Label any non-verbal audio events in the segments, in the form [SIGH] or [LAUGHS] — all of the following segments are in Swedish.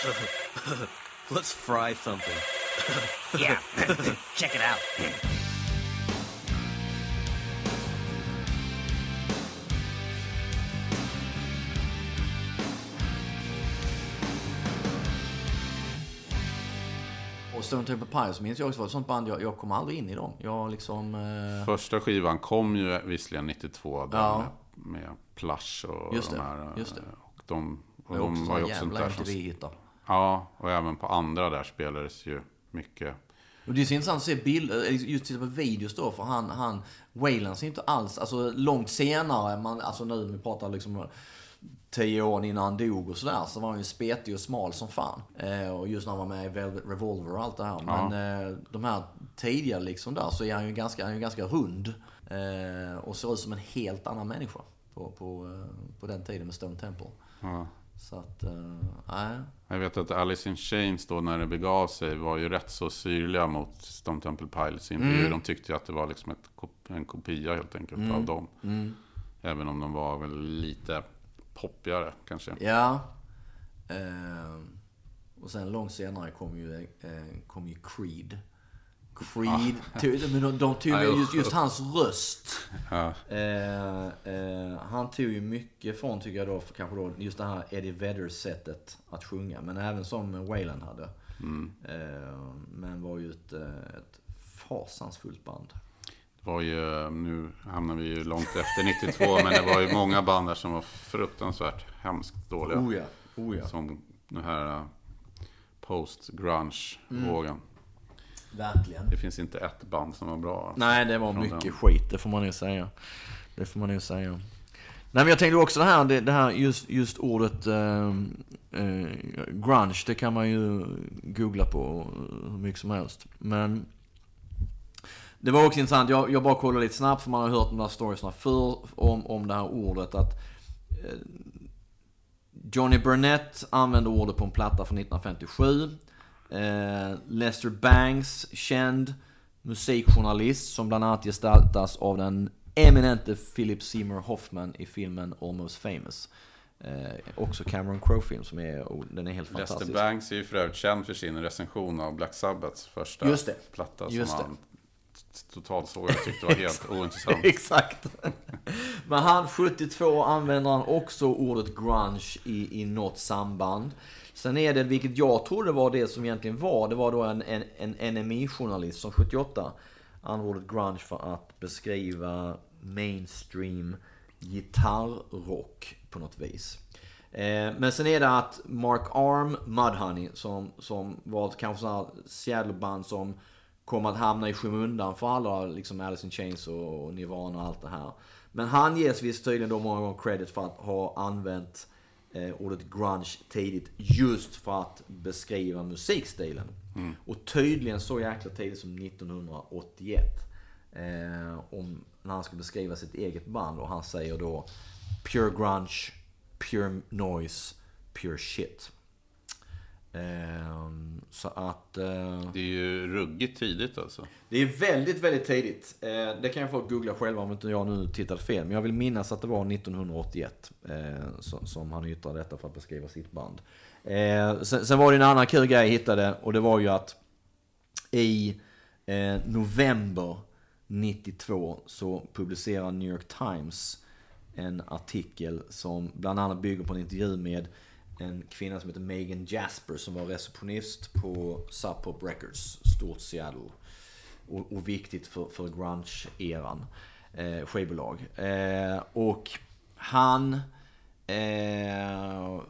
[LAUGHS] Let's fry something. [LAUGHS] Yeah, [LAUGHS] check it out. Och Stone Temple Pilots minns jag också var ett sånt band, jag, jag kom aldrig in i dem. Jag liksom... Eh, Första skivan kom ju visserligen 92 där Ja. med, med Plush och Just de det, här. just det. Och de, och de var ju också sånt där som... Ja, och även på andra där spelades ju mycket. Och det är så intressant att se bilder, eller just titta på videos då, för han, han, Wayland ser inte alls, alltså långt senare, man, alltså nu, vi pratar liksom tio år innan han dog och sådär, så var han ju spetig och smal som fan. Eh, och just när han var med i Velvet Revolver och allt det här. Ja. Men eh, de här tidigare liksom där, så är han ju ganska, han är ganska rund. Eh, och ser ut som en helt annan människa på, på, eh, på den tiden med Stone Temple. Ja. Så att, eh, nej. Jag vet att Alice in Chains då när det begav sig var ju rätt så syrliga mot Stone Temple Pilots intervju. Mm. De tyckte ju att det var liksom ett, en kopia helt enkelt av dem. Mm. Även om de var väl lite poppigare kanske. Ja. Eh, och sen långt senare kom ju, eh, kom ju Creed. Creed, tog, men de, de tog ju just, just hans röst. Ja. Eh, eh, han tog ju mycket från, tycker jag då, för kanske då just det här Eddie Vedder-sättet att sjunga. Men även som Waylon hade. Mm. Eh, men var ju ett, eh, ett fasansfullt band. Det var ju, nu hamnar vi ju långt efter 92, men det var ju många band där som var fruktansvärt hemskt dåliga. Oh ja, oh ja. Som den här uh, post-grunge-vågen. Verkligen. Det finns inte ett band som var bra. Nej, det var Från mycket den. skit. Det får man ju säga. Det får man ju säga. Nej, men jag tänkte också det här, det, det här just, just ordet eh, eh, grunge, det kan man ju googla på hur mycket som helst. Men det var också intressant, jag, jag bara kollade lite snabbt för man har hört de där storiesna förr om, om det här ordet. att eh, Johnny Burnett använde ordet på en platta från 1957. Eh, Lester Bangs, känd musikjournalist som bland annat gestaltas av den eminente Philip Seymour Hoffman i filmen Almost Famous. Eh, också Cameron Crowe-film som är, oh, den är helt Lester fantastisk. Banks är ju för övrigt känd för sin recension av Black Sabbaths första Just det. platta. Just som det. han t- totalt såg och tyckte var helt [LAUGHS] ointressant. [LAUGHS] Exakt. Men han, 72, använder han också ordet grunge i, i något samband. Sen är det, vilket jag trodde var det som egentligen var, det var då en, en, en NME-journalist som 78 använde ordet grunge för att beskriva mainstream gitarrrock på något vis. Eh, men sen är det att Mark Arm, Mudhoney, som, som var kanske sådana här Seattle-band som kom att hamna i skymundan för alla, liksom Alice in Chains och Nirvana och allt det här. Men han ges visst tydligen då många gånger credit för att ha använt eh, ordet grunge tidigt just för att beskriva musikstilen. Och tydligen så jäkla tidigt som 1981. Eh, om, när han ska beskriva sitt eget band och han säger då Pure grunge, pure noise, pure shit. Ehm, så att... eh, Det är ju ruggigt tidigt alltså. det är väldigt, väldigt tidigt. Eh, det kan jag få googla själva om inte jag nu tittade fel. Men jag vill minnas att det var 1981 eh, som, han yttrade detta för att beskriva sitt band. Sen, var det en annan kul grej jag hittade och det var ju att i november 92 så publicerar New York Times en artikel som bland annat bygger på en intervju med en kvinna som heter Megan Jasper som var receptionist på Sub Pop Records, stort Seattle. Och, och viktigt för, för grunge-eran, eh, skivbolag. Eh, och han, eh,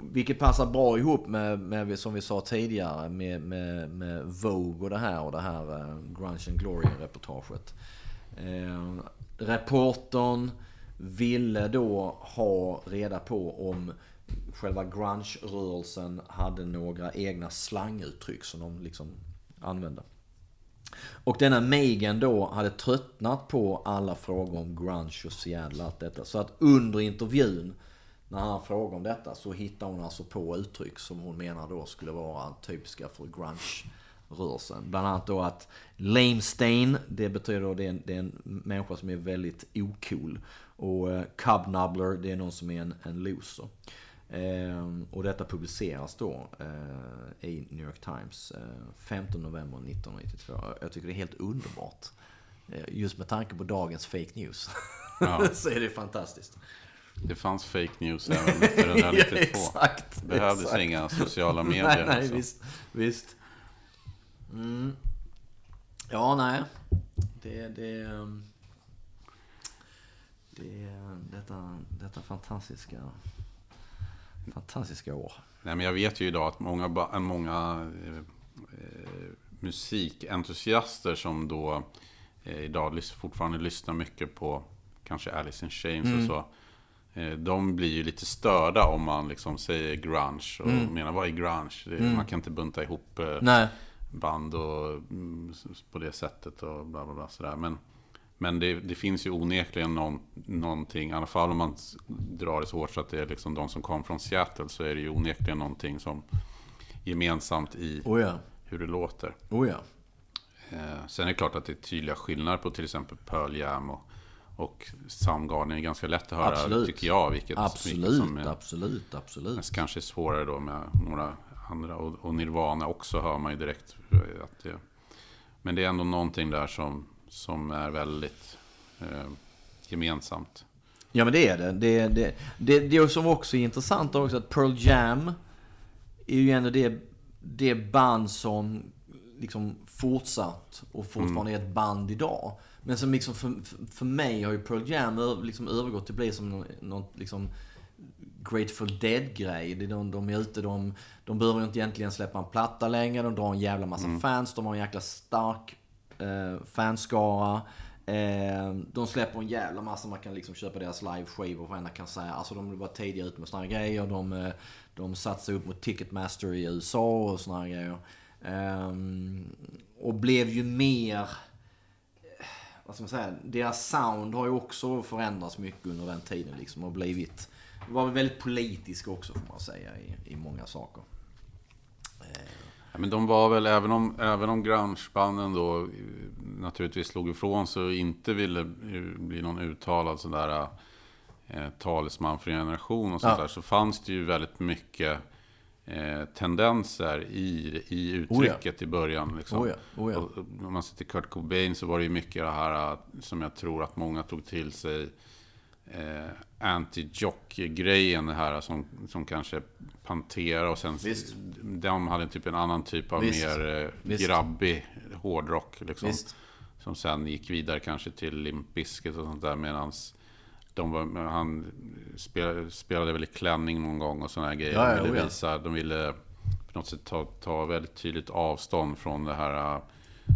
vilket passar bra ihop med, med, som vi sa tidigare, med, med, med Vogue och det här och det här eh, Grunge and Glory-reportaget. Eh, reportern ville då ha reda på om själva grunge-rörelsen hade några egna slanguttryck som de liksom använde. Och denna Megan då hade tröttnat på alla frågor om grunge och Seattle och allt detta. Så att under intervjun när han frågade om detta så hittade hon alltså på uttryck som hon menar då skulle vara typiska för grunge-rörelsen. Bland annat då att lame stain, det betyder då det är en, det är en människa som är väldigt ocool. Och cubnubbler, cub det är någon som är en, en loser. Eh, och detta publiceras då eh, i New York Times eh, 15 november 1992. Jag tycker det är helt underbart. Eh, just med tanke på dagens fake news. Ja. [LAUGHS] så är det fantastiskt. Det fanns fake news även 1992. [LAUGHS] ja, exakt. Det behövdes exakt. inga sociala [LAUGHS] medier. Nej, nej, alltså. visst. visst. Mm. Ja, nej. Det, det, ehm, det, detta, detta fantastiska, fantastiska år. Nej, men jag vet ju idag att många, ba- många eh, musikentusiaster som då eh, idag fortfarande lyssnar mycket på kanske Alice in Chains Mm. och så. Eh, de blir ju lite störda om man liksom säger grunge och menar vad är grunge? Det, Man kan inte bunta ihop eh, Mm. Band och mm, på det sättet och bla bla bla sådär. Men, men det, det finns ju onekligen någon, någonting, i alla fall om man drar det så hårt så att det är liksom de som kom från Seattle så är det ju onekligen någonting som gemensamt i Oh ja. hur det låter. Oh ja. Eh, sen är det klart att det är tydliga skillnader på till exempel Pearl Jam och, och Soundgarden. är ganska lätt att höra, Absolut. tycker jag. Vilket, vilket Absolut, som är, absolut, absolut. kanske är svårare då med några andra. Och, och Nirvana också hör man ju direkt. Att det, men det är ändå någonting där som, som är väldigt eh, gemensamt. Ja men det är det. Det, det, det, det som också är intressant också att Pearl Jam är ju ändå det, det band som liksom fortsatt och fortfarande är ett band idag. Men som liksom för, för- mig har ju Pearl Jam liksom övergått till att bli som någon liksom Grateful Dead-grej. Är De, de är ute, de, de behöver inte egentligen släppa en platta längre. De drar en jävla massa fans. De har en jäkla stark eh, fanskara. Eh, de släpper en jävla massa, man kan liksom köpa deras liveskivor, vad vad jag kan säga. Alltså de var tidiga ut med såna här grejer. De, eh, de satsade upp mot Ticketmaster i USA och såna här grejer. Eh, och blev ju mer eh, vad ska man säga, deras sound har ju också förändrats mycket under den tiden liksom och blivit, var väldigt politisk också får man säga i, i många saker. Eh, Ja, men de var väl, även om, även om grungebanden då eh, naturligtvis slog ifrån sig och inte ville eh, bli någon uttalad sådär eh, talesman för en generation och sånt Ja. där, så fanns det ju väldigt mycket eh, tendenser i, i Oh ja. uttrycket i början. Liksom. Oh oh och om man ser till Kurt Cobain så var det ju mycket det här eh, som jag tror att många tog till sig. Eh, anti-jock-grejen här som, som kanske Pantera och sen Visst. de hade typ en annan typ av Visst. mer eh, Visst. grabbig hårdrock. Liksom, Visst. Som sen gick vidare kanske till Limp Bizkit och sånt där medans de var, men han spelade, spelade väl i klänning någon gång och såna här grejer. Ja, ja, de ville oh visa, de ville på något sätt ta, ta väldigt tydligt avstånd från det här uh,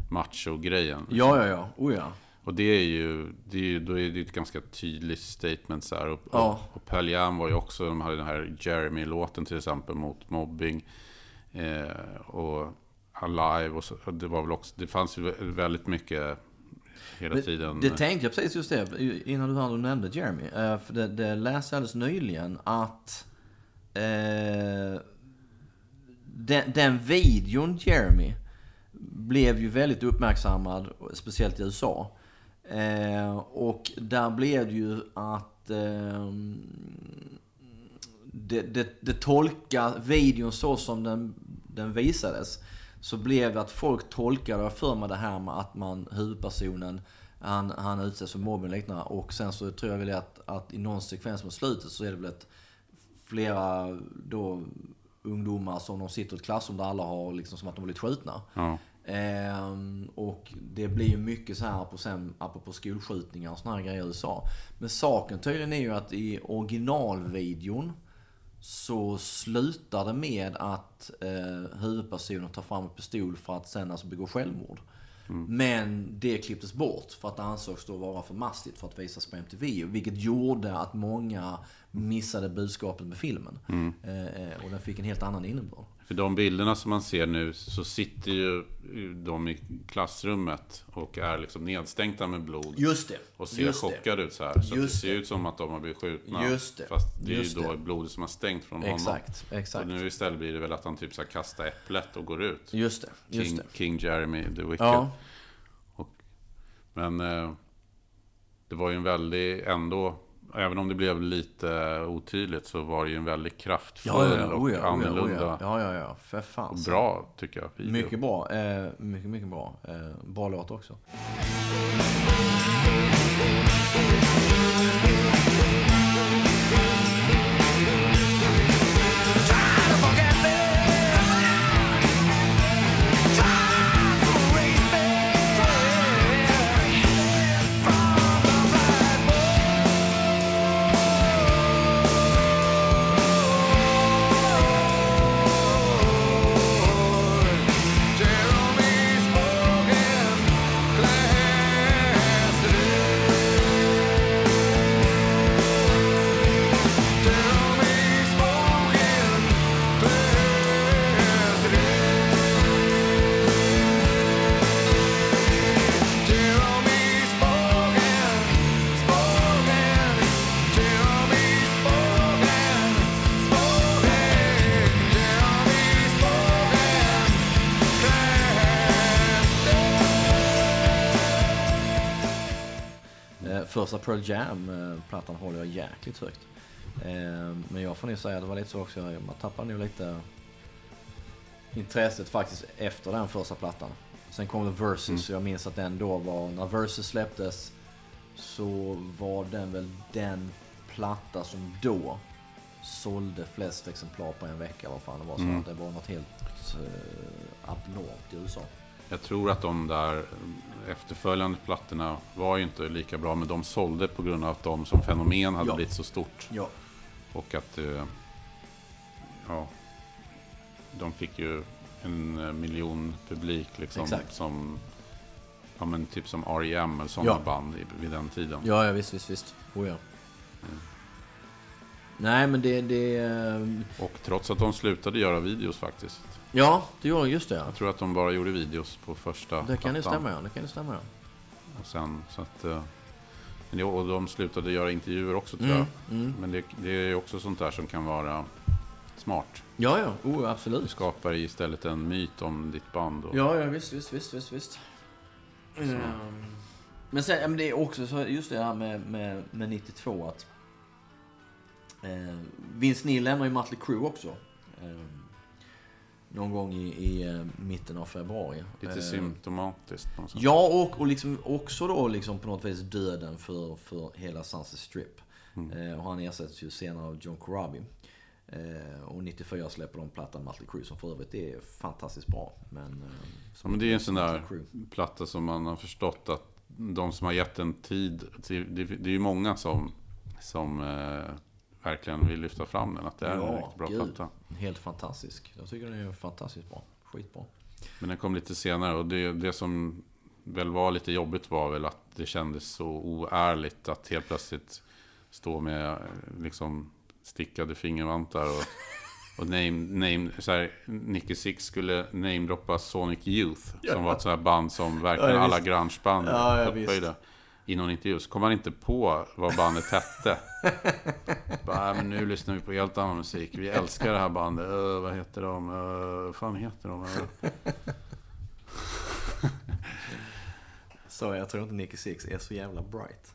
macho-grejen. Ja, ja, ja. Oh ja. Och det är ju, det är ju, då är det ett ganska tydligt statement så här. Och, Ja. och, Pearl Jam var ju också, de hade den här Jeremy-låten till exempel mot mobbing. Eh, och Alive och, så, och det var väl också, det fanns ju vä- väldigt mycket hela tiden. Det tänkte jag precis just det, innan du, hade nämnde Jeremy. Eh, För det, det läste jag alldeles nyligen att eh, den, den videon Jeremy blev ju väldigt uppmärksammad, speciellt i USA. Eh, och där blev det ju att eh, det, det, det tolkar videon så som den, den visades. Så blev det att folk tolkade för mig det här med att man, huvudpersonen, han, han utsätts för mobbning och liknande. Och sen så tror jag väl att, att i någon sekvens mot slutet så är det väl ett flera då ungdomar som de sitter i ett klassrum där alla har liksom som att de har blivit skjutna. Ja. Ehm, och det blir ju mycket så här på sen, apropå skolskjutningar och såna här grejer i USA. Men saken tydligen är ju att i originalvideon så slutar det med att eh, huvudpersonen tar fram en pistol för att sen alltså begå självmord. Men det klipptes bort för att det ansågs då vara för mastigt för att visas på MTV. Vilket gjorde att många missade budskapet med filmen. Eh, eh, och den fick en helt annan innebörd. För de bilderna som man ser nu så sitter ju de i klassrummet och är liksom nedstänkta med blod. Just det. Och ser just det. chockade ut så här. Så att det Just ser ut som att de har blivit skjutna. Just det. Fast det är Just ju då det. blodet som har stängt från honom. Exakt, exakt. Och nu istället blir det väl att han typ så här kastar äpplet och går ut. Just det, just King, det. King Jeremy the Wicked. Ja, Och, men eh, det var ju en väldig, ändå, även om det blev lite otydligt så var det ju en väldigt kraftfull Ja, ja, ja. och ja, ja, oh, annorlunda. ja. ja, ja, ja. För fan. Och bra tycker jag. video. Mycket bra. Eh, mycket, mycket bra. Eh, bra låt också. Pearl Jam-plattan håller jag jäkligt högt. Eh, men jag får nog säga att det var lite så också, man tappade nog lite intresset faktiskt efter den första plattan. Sen kom det Versus, jag minns att den då var, när Versus släpptes så var den väl den platta som då sålde flest exemplar på en vecka, vad fan det var. Så Mm. att det var något helt eh, abnormt i USA. Jag tror att de där efterföljande plattorna var ju inte lika bra, men de sålde på grund av att de som fenomen hade Ja. blivit så stort. Ja, Och att eh, ja, de fick ju en eh, miljon publik liksom. Exakt. Som, ja men typ som R.E.M. eller sådana Ja. band vid den tiden. Ja, ja visst, visst, visst. Oh, ja. Nej, men det... det eh, Och trots att de slutade göra videos faktiskt. Ja, det gjorde just det. Ja. Jag tror att de bara gjorde videos på första Det kan ju stämma, ja. Det kan ju stämma, ja. Och sen så att... eh, och de slutade göra intervjuer också tror Mm, jag. mm. Men det, det är ju också sånt där som kan vara smart. Ja, ja. Oh, Du absolut. skapar istället en myt om ditt band. Och, Ja, ja, visst, visst, visst, visst, visst. Ehm, Men sen, men det är också så, just det här med, med, med 92 att... Eh, Vince Neil lämnar ju Mötley Crüe också. Eh, någon gång i, i eh, mitten av februari. Lite Eh, symptomatiskt. på något sätt. Ja, och, och liksom också då liksom på något vis döden för, för hela Sunset Strip. Eh, och han ersätts ju senare av John Corabi. Eh, och 94 släpper de plattan Mötley Crüe som för övrigt är fantastiskt bra. Men, eh, Ja, men det är en sån där platta som man har förstått att de som har gett en tid, till- det, det är ju många som, som eh, verkligen vill lyfta fram den, att det är en Ja, riktigt bra gud. platta. Helt fantastisk. Jag tycker den är fantastiskt bra. Skitbra. Men den kom lite senare och det, det som väl var lite jobbigt var väl att det kändes så oärligt att helt plötsligt stå med liksom stickade fingervantar och, [LAUGHS] och name, name, så här, Nicky Six skulle namedroppa Sonic Youth som var ett sånt här band som verkligen Ja, alla grungeband Ja, ja, upphöjde. I någon intervju så kom han inte på vad bandet hette. [LAUGHS] Bara, äh, men nu lyssnar vi på helt annan musik. Vi älskar det här bandet. Uh, vad heter de? Uh, vad fan heter de? [LAUGHS] Uh. Så jag tror inte Nicky Six är så jävla bright.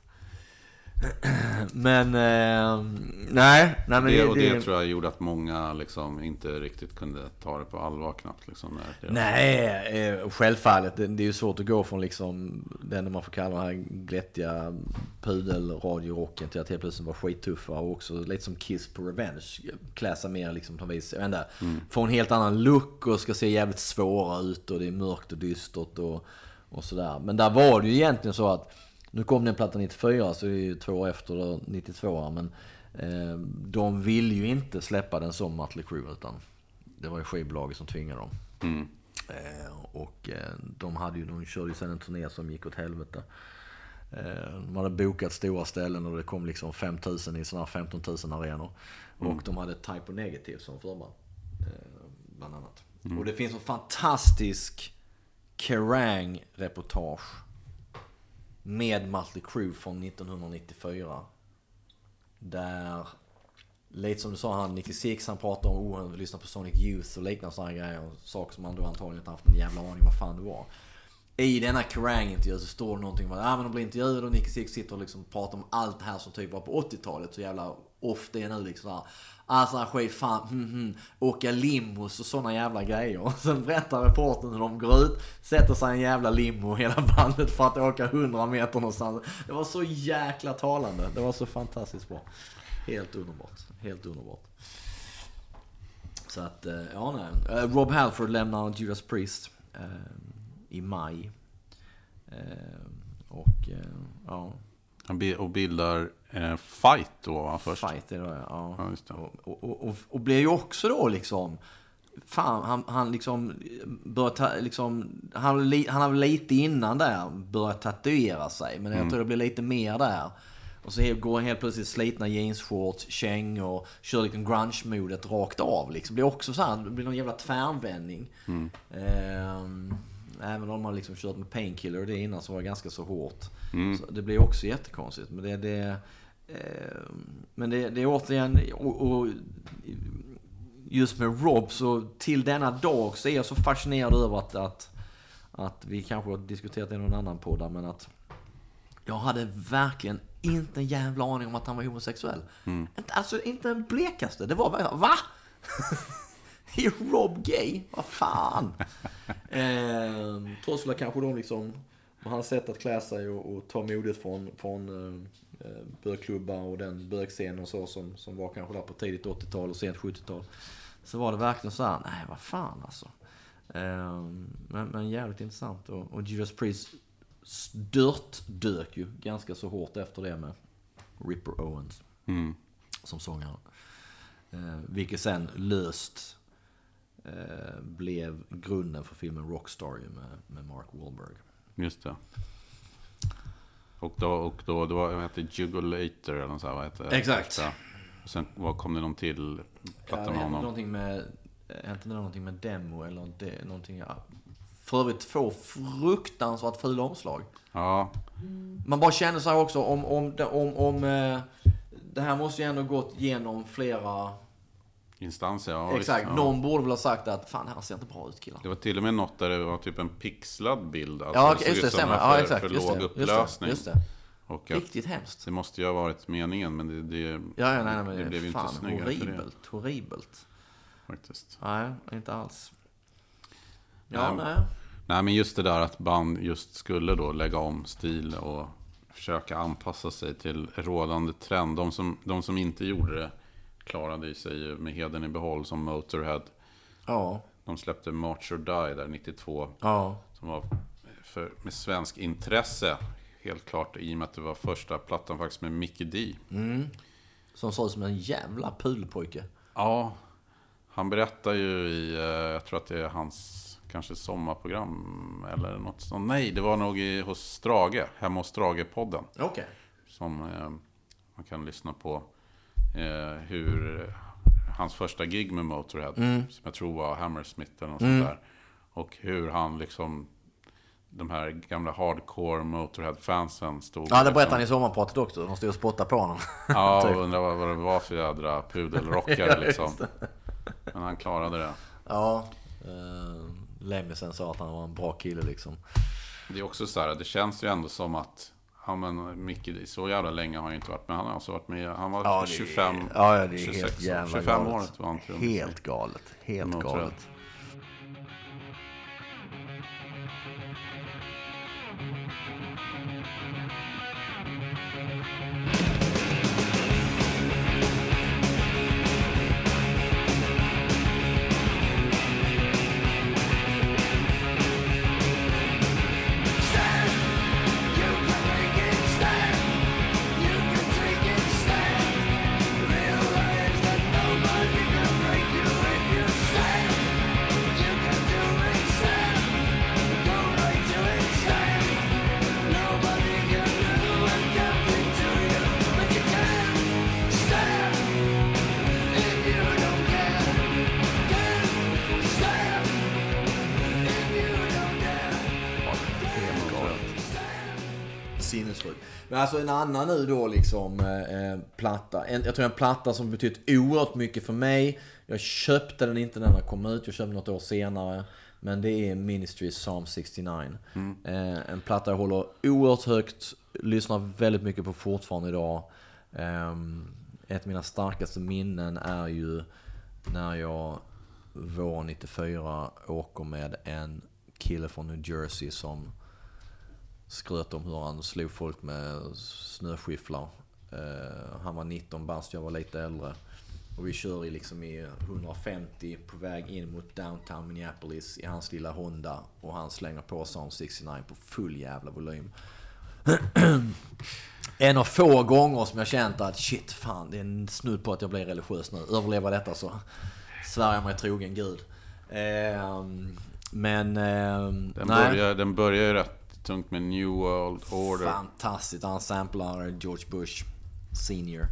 [CLEARS THROAT] Men, eh, nej. nej men det, och det tror jag gjorde att många liksom inte riktigt kunde ta det på allvar knappt. Liksom, det, Nej, eh, självfallet. Det, det är ju svårt att gå från liksom den man får kalla den här glättiga pudelradiorocken till att helt plötsligt vara skittuffa och också lite som Kiss på Revenge. Klä mer liksom på vis, jag inte, få en helt annan look och ska se jävligt svåra ut och det är mörkt och dystert och, och sådär. Men där var det ju egentligen så att nu kom den plattan 94 så det är ju två år efter då, 92 men eh, de vill ju inte släppa den som Mötley Crüe utan det var ju skivbolaget som tvingade dem. Mm. Eh, och eh, de, hade ju, de körde ju sen en turné som gick åt helvete. Eh, de hade bokat stora ställen och det kom liksom 5000 i sådana här 15 000 arenor. Och de hade Type Negative som förband. Eh, bland annat. Och det finns en fantastisk Kerrang-reportage med Mötley Crüe från 1994. Där, lite som du sa han, 96, han pratar om oh, han lyssnar på Sonic Youth och liknande sådana grejer. Och saker som han då antagligen inte haft en jävla aning vad fan det var. i denna Kerrang-intervju så står det någonting om att ah, men de blir intervjuade och Nicky Six sitter och liksom pratar om allt det här som typ var på 80-talet. Så jävla off det är nu liksom. Alltså skit, fan, hm, hm, åka limos och sådana jävla grejer. Sen berättar reportern hur de går ut, sätter sig i en jävla limo hela bandet för att åka 100 meter någonstans. Det var så jäkla talande. Det var så fantastiskt bra. Helt underbart. Helt underbart. Så att, eh, ja nej. Eh, Rob Halford lämnar Judas Priest eh, i maj. Eh, och eh, ja, och bildar eh, Fight då va, först. fight är det ja. Ja, just det. Och, och, och, och, blir ju också då liksom Fan, han, han liksom börjar ta, liksom, han, li- han har lite innan där börjat tatuera sig. Men jag tror det blir lite mer där. Och så går han helt plötsligt slitna jeansshorts, kängor, kör liksom grunge-modet rakt av. Liksom. Det blir också så här, det blir någon jävla tvärvändning. Ehm, även om man liksom kört med painkiller och det innan så var ganska så hårt. Så det blir också jättekonstigt. Men det, det, eh, men det, det är återigen, och, och just med Rob så till denna dag så är jag så fascinerad över att, att, att vi kanske har diskuterat det i någon annan podd men att jag hade verkligen inte en jävla aning om att han var homosexuell. Inte, alltså inte en blekaste. Det var va? [LAUGHS] [LAUGHS] Rob gay? Vad fan? eh, trots att kanske de liksom, med hans sätt att klä sig och, och ta modet från, från eh, eh, bögklubbar och den bögscenen och så som, som var kanske där på tidigt 80-tal och sent 70-tal. Så var det verkligen så här, nej vad fan alltså. Eh, men, men jävligt intressant. Och, och Judas Priest stört dök ju ganska så hårt efter det med Ripper Owens Mm. som sångare. Eh, vilket sen löst eh, blev grunden för filmen Rockstar med, med Mark Wahlberg. Just det. Och då, och då det var, vad heter det, Jugulator eller något sånt, vad heter det? Exakt. Och sen vad kom det någon till platta Ja, med honom? någonting med, inte det någonting med demo eller det, någonting, ja. För övrigt två fruktansvärt fula omslag. Ja, Man bara känner sig också om, om, det- om, om eh, det här måste ju ändå gått genom flera, instanser. Ja, exakt, ja. någon borde väl ha sagt att fan det här ser inte bra ut killar. Det var till och med något där det var typ en pixlad bild. Alltså, Ja, såg just det, stämmer. en Ja, För, exakt. för just låg det, upplösning. Just det, det. Och Riktigt hemskt. det måste ju ha varit meningen, men det, det, Ja, ja, nej, men det blev ju inte snyggare för det. horribelt, horribelt. Faktiskt. Nej, inte alls. Ja, Nej. nej. Nej, men just det där att band just skulle då lägga om stil och försöka anpassa sig till rådande trend. De som, de som inte gjorde det klarade ju sig med heden i behåll som Motorhead. Ja, De släppte March or Die där 92. ja. Som var för, med svensk intresse. Helt klart i och med att det var första plattan faktiskt med Mickey D. Som såg som en jävla pudelpojke. Ja, han berättar ju i, eh, jag tror att det är hans kanske sommarprogram eller något sånt. Nej, det var nog i, hos Strage, hemma hos Strage-podden. Okej. Som eh, man kan lyssna på eh, hur hans första gig med Motorhead, som jag tror var Hammersmith eller något sånt där. Och hur han liksom, de här gamla hardcore Motorhead-fansen stod Ja, det liksom- berättade han i sommarpratet också. De stod och spottade på honom. [LAUGHS] Ja, [LAUGHS] Typ. och undrar vad, vad det var för jädra pudelrockare [LAUGHS] liksom. Men han klarade det. ja. Uh, Lemmisen sa att han var en bra kille liksom. Det är också så här, det känns ju ändå som att Ja men Micke, så jävla länge har han inte varit med. Han har alltså varit med, han var Ja, det är, 25, ja, ja, det är 26 helt år. jävla 25 galet. året var han trummis. Helt galet. Helt galet. Men alltså en annan nu då liksom eh, eh, platta. En, jag tror en platta som betytt oerhört mycket för mig. Jag köpte den inte när den kom ut, jag köpte något år senare. Men det är Ministry Psalm 69. Eh, en platta jag håller oerhört högt, lyssnar väldigt mycket på fortfarande idag. Ehm, ett av mina starkaste minnen är ju när jag våren 94 åker med en kille från New Jersey som skröt om hur han slog folk med snöskyfflar. Eh, han var 19 bast, jag var lite äldre. Och vi kör i liksom i 150 på väg in mot downtown Minneapolis i hans lilla Honda. Och han slänger på Psalm 69 på full jävla volym. [CLEARS THROAT] en av få gånger som jag känt att shit, fan det är en snudd på att jag blir religiös nu. Överleva detta så svär jag mig trogen Gud. Ehm, men... ehm, Den, nej. börjar, den börjar ju rätt tungt med New World Order. Fantastiskt. Han samplar George Bush senior.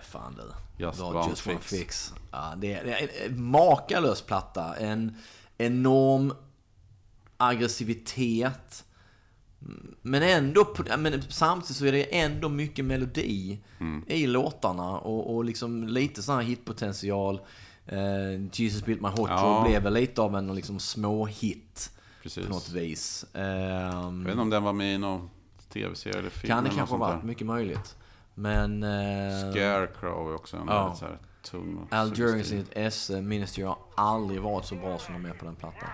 För fan du. Just one Just one fix. fix. Ja, det, är, det är en makalös platta. En enorm aggressivitet. Men ändå, men samtidigt så är det ändå mycket melodi Mm. i låtarna och, och liksom lite sån här hitpotential. Eh, Jesus Built My Hot Ja. Blev väl lite av en liksom små hit Precis. på något vis. Ehm, Jag vet inte om den var med i någon tv-serie eller film. kan det kanske ha varit, mycket möjligt. Men... eh, Scarecrow är också en Ja. väldigt så här tung Al Jurgens suggestiv. S Ministry har aldrig varit så bra som de är på den plattan.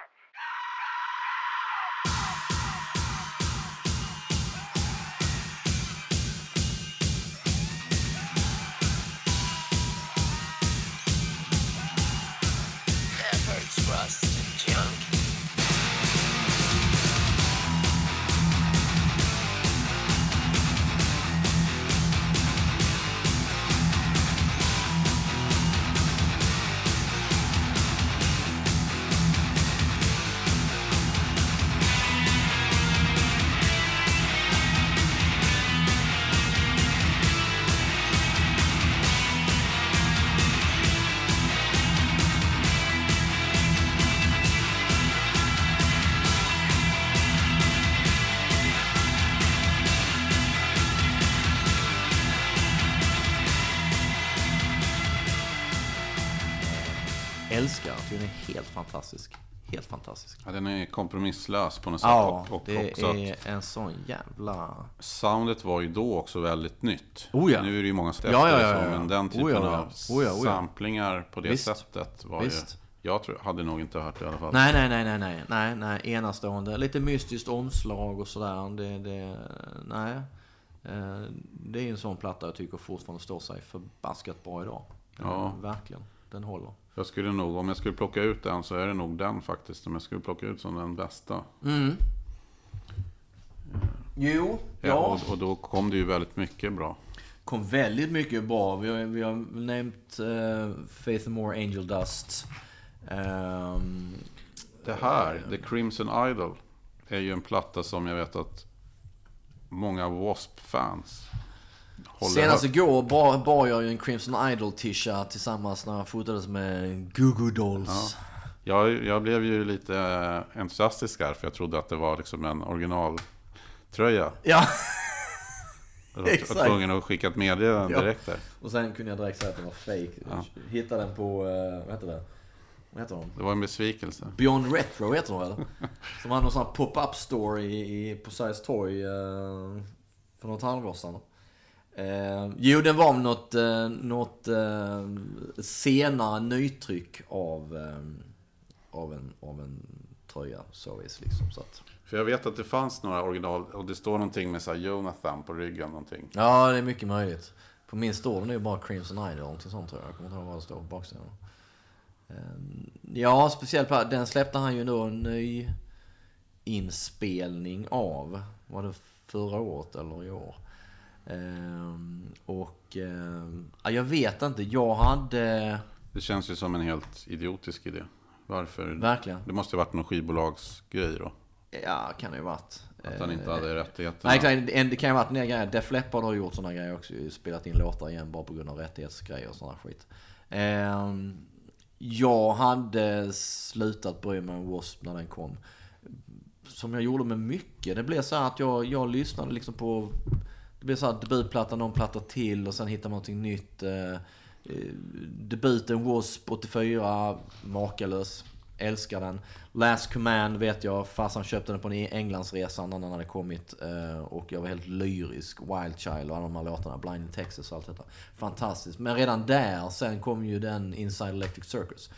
Kompromisslös på något sätt. Ja, och, och det också är en sån jävla... soundet var ju då också väldigt nytt. Oh ja. Nu är det ju många som Ja, ja, ja, ja. men den typen Oh ja, av Oh ja, oh ja. samplingar på det Visst. sättet var Visst. ju... Jag tror, hade nog inte hört det i alla fall. Nej, nej, nej, nej, nej, nej, nej, enastående. Lite mystiskt omslag och sådär. Det, det, nej. Eh, Det är en sån platta jag tycker fortfarande står sig förbaskat bra idag. Ja. Verkligen. Den håller. Jag skulle nog, om jag skulle plocka ut den så är det nog den faktiskt. Om jag skulle plocka ut som den bästa. Mm. Jo, Ja. ja. Och, och då kom det ju väldigt mycket bra. kom väldigt mycket bra. Vi har, vi har nämnt uh, Faith and More, Angel Dust. Ehm, Det här, The Crimson Idol, är ju en platta som jag vet att många W.A.S.P-fans håller senast högt. igår bar, bar jag ju en Crimson Idol t-shirt tillsammans när jag fotades med Goo Goo Dolls. Jag, jag blev ju lite eh, entusiastisk här, för jag trodde att det var liksom en originaltröja. Ja. Jag var tvungen att skicka ett meddelande Ja. direkt där. Och sen kunde jag direkt säga att den var fake. Ja. Hittade den på, uh, vad heter det? Vad heter de? Det var en besvikelse. Beyond Retro heter de eller? Som hade någon sån här pop-up store i, i, på Sergels torg uh, för något halvår sedan. Eh, jo, det var något, eh, något eh, senare nytryck av, eh, av, en, av en tröja. Så vis, liksom, så att. För jag vet att det fanns några original och det står någonting med så här Jonathan på ryggen någonting. Ja, det är mycket möjligt. På min står det nu bara Crimson Idol eller någonting sånt tror jag. Jag kommer inte ihåg vad det står på baksidan. Ehm, Ja, speciellt på den släppte han ju då en ny inspelning av. Var det förra året eller i år? Ehm, och ehm, ja, jag vet inte. Jag hade Det känns ju som en helt idiotisk idé. Varför? verkligen. Det måste ju varit någon skivbolagsgrej då. Ja, kan det ju varit. Att han inte Eh, hade rättigheterna. Nej, en- det kan ju ha varit del grejer. Def Leppard har gjort sådana grejer också. Spelat in låtar igen bara på grund av rättighetsgrejer och sådana skit. Ehm, jag hade slutat bry mig om W.A.S.P. när den kom. Som jag gjorde med mycket. Det blev så här att jag, jag lyssnade liksom på... Det blir så här debutplatta, någon platta till och sen hittar man någonting nytt. Eh, eh debuten W.A.S.P. 84, makalös. Älskar den. Last Command vet jag, farsan köpte den på en Englandsresa när den hade kommit. Eh, och jag var helt lyrisk. Wild Child och alla de här låtarna. Blind in Texas och allt detta. Fantastiskt. Men redan där, sen kom ju den Inside Electric Circus.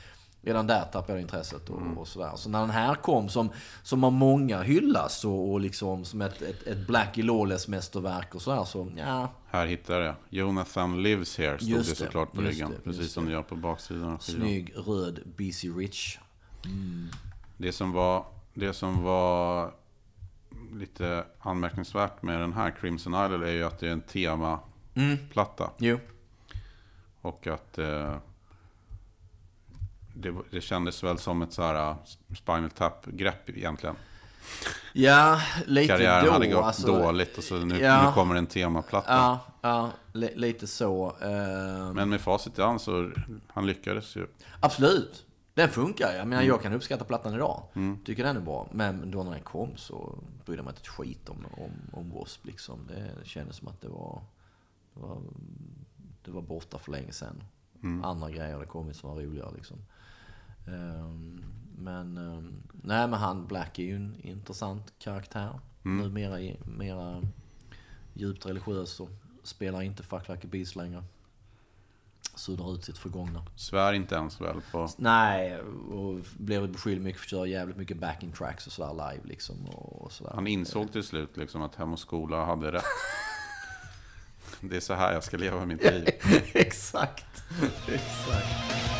Redan där tappade jag intresset och, och sådär. Så när den här kom som, som av många hyllas och, och liksom som ett, ett, ett Blackie Lawless mästerverk och sådär så ja. Här hittar jag. Jonathan lives here stod Just det såklart på ryggen. det, precis som det gör på baksidan av skivan. Snygg röd BC Rich. Det som var, det som var lite anmärkningsvärt med den här Crimson Idol är ju att det är en temaplatta. Jo. Och att eh, det, det kändes väl som ett så här uh, Spinal Tap-grepp egentligen. Ja, lite Karriären då. hade gått alltså, dåligt och så nu, ja. nu kommer en temaplatta. Ja, ja li, lite så. Ehm, Men med facit i hand så han lyckades ju. Absolut. Den funkar. Jag Mm. menar, jag kan uppskatta plattan idag. Tycker den är bra. Men då när den kom så brydde jag mig inte ett skit om, om, om W.A.S.P. Liksom. Det kändes som att det var, det var, det var borta för länge sedan. Mm. Andra grejer hade kommit som var roligare liksom. Ehm, men, ehm, nej men han Black är ju en intressant karaktär. Mm. Nu mera, i- mera djupt religiös och spelar inte Fuck Like a Beast längre. Suddar ut sitt förgångna. Svär inte ens väl på... Nej, och blev beskylld mycket för att köra jävligt mycket backing tracks och sådär live liksom. Och sådär. Han insåg till slut liksom att Hem och Skola hade rätt. [LAUGHS] Det är så här jag ska leva mitt liv. [LAUGHS] Exakt. Exakt.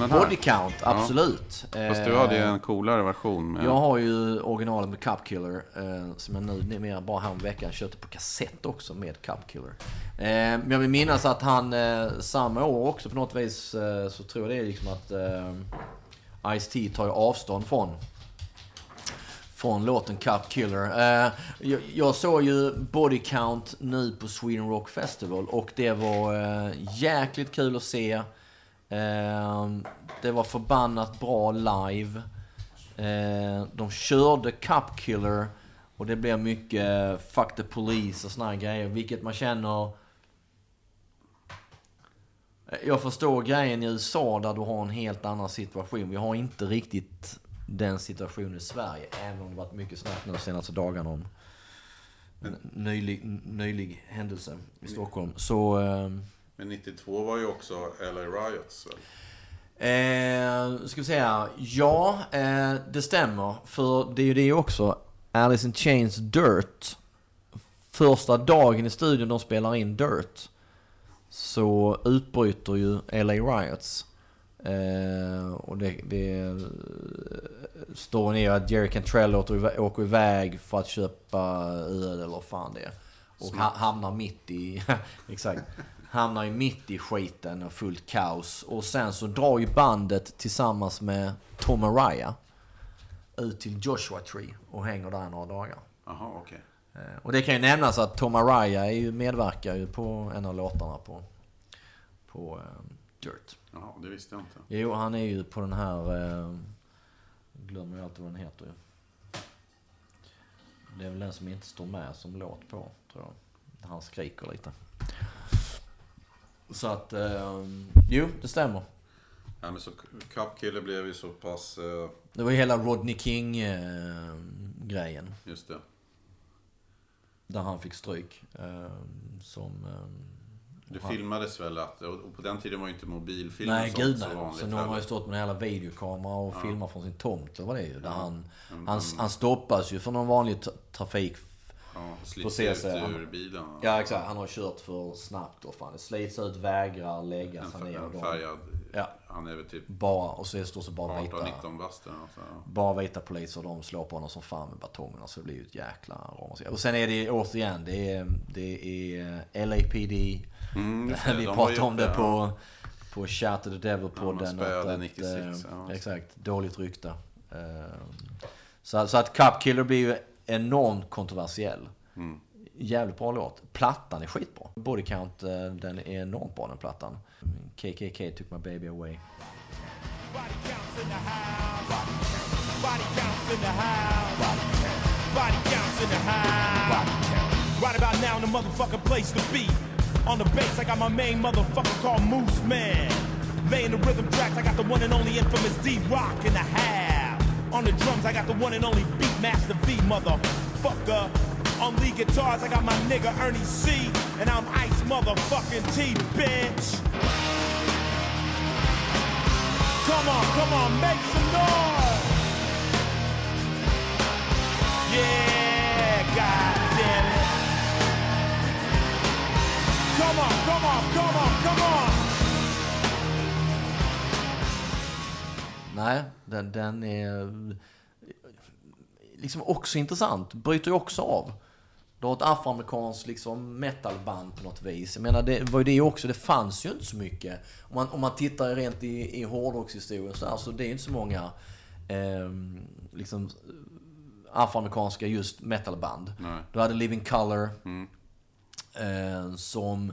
Den här, Body Count, absolut. fast du hade ju en coolare version. Med, Jag har ju originalet med Cup Killer eh, som jag nu numera bara här om veckan köpte på kassett också med Cup Killer. Eh, men jag vill minnas att han eh, samma år också på något vis eh, så tror jag det är liksom att eh, Ice-T tar ju avstånd från från låten Cup Killer. Eh, jag, jag såg ju Body Count nu på Sweden Rock Festival och det var eh, jäkligt kul att se. Ehm, det var förbannat bra live. Ehm, de körde Cup Killer Och det blev mycket eh, fuck the police och såna här grejer. Vilket man känner... Jag förstår grejen i USA där du har en helt annan situation. Vi har inte riktigt den situationen i Sverige. Även om det varit mycket snack nu de senaste dagarna om en nylig, nylig händelse i Stockholm. Så... Ehm, men 92 var ju också LA Riots väl? Eh, ska vi säga, ja, eh, det stämmer. För det är ju det också. Alice in Chains Dirt. Första dagen i studion de spelar in Dirt. Så utbryter ju LA Riots. Eh, och det, det står ner att Jerry Cantrell åker iväg, för att köpa öl eller vad fan det är. Och ha, hamnar mitt i, [LAUGHS] exakt, hamnar ju mitt i skiten och fullt kaos. Och sen så drar ju bandet tillsammans med Tom Araya ut till Joshua Tree och hänger där några dagar. Jaha, okej. Eh, Och det kan ju nämnas att Tom Araya är ju, medverkar ju på en av låtarna på, på eh, Dirt. Jaha, det visste jag inte. Jo, han är ju på den här... Jag glömmer ju alltid vad den heter ju. Det är väl den som inte står med som låt på, tror jag. Han skriker lite. Så att, eh, jo, det stämmer. Ja, men så Cup Killer blev ju så pass... eh, Det var ju hela Rodney King-grejen. Just det. där han fick stryk. Eh, som... Eh, Det han- filmades väl att... Och på den tiden var ju inte mobilfilm Nej, och gud så nej. vanligt Så nu har ju stått med en jävla videokamera och filmat från sin tomt, eller vad det är ju. Där han, Mm, han, han stoppas ju för någon vanlig tra- trafik. Ja, slits ut ur bilen. Ja, exakt. Han har kört för snabbt och fan. Det slits ut, vägrar lägga sig ner. En färgad... Ja. Han är väl typ Bara, och så är det stort sett bara vita, 18-19 bast eller något sånt där. bara vita poliser. De slår på honom som fan med batongerna. Så det blir ju ett jäkla ramaskri. Och sen är det återigen, det är, det är LAPD. Mm, det. [LAUGHS] Vi pratade om det ja. på, på Chat to the Devil-podden. Ja, att- 96, eh, ja. Exakt, dåligt rykte. Eh, Så, så att Cup Killer blir ju enormt kontroversiell. Mm. Jävligt bra låt. Plattan är skitbra. Body Count, eh, den är enormt bra den plattan. KKK took my baby away. Right about now, the motherfucking place to be. On the bass, I got my main motherfucker called Moose Man. Laying the rhythm tracks, I got the one and only infamous D Rock in the half. On the drums, I got the one and only Beatmaster V, motherfucker. On lead guitars, I got my nigga Ernie C. And I'm Ice motherfucking T, bitch. Come on, come on, make some noise. Yeah, god damn it. Come on, come on, come on, come on. Nej, den, den är liksom också intressant. Bryter ju också av. Du har ett afroamerikanskt liksom metalband på något vis. Jag menar, det var ju det också. Det fanns ju inte så mycket. Om man, om man tittar rent i, i hårdrockshistorien så, här, så det är ju inte så många eh, liksom afroamerikanska just metalband. Nej. Du hade Living Color. Eh, som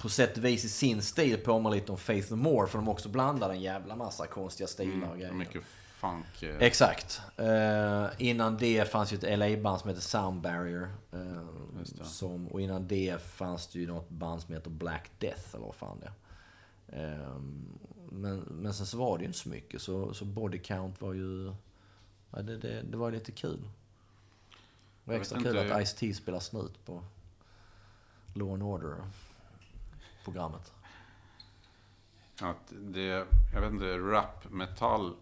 på sätt och vis i sin stil påminner lite om Faith No More. För de också blandade en jävla massa konstiga stilar och grejer. Mycket funk. eh, Exakt. Eh, innan det fanns ju ett LA-band som heter Sound Barrier. eh, som, och innan det fanns det ju något band som heter Black Death, eller vad fan det är. Eh, men, men sen så var det ju inte så mycket. Så, så Body Count var ju... Ja, det, det, det var lite kul. Det var extra kul inte- att Ice-T spelar snut på Law and Order-programmet. Att det, jag vet inte, rap metal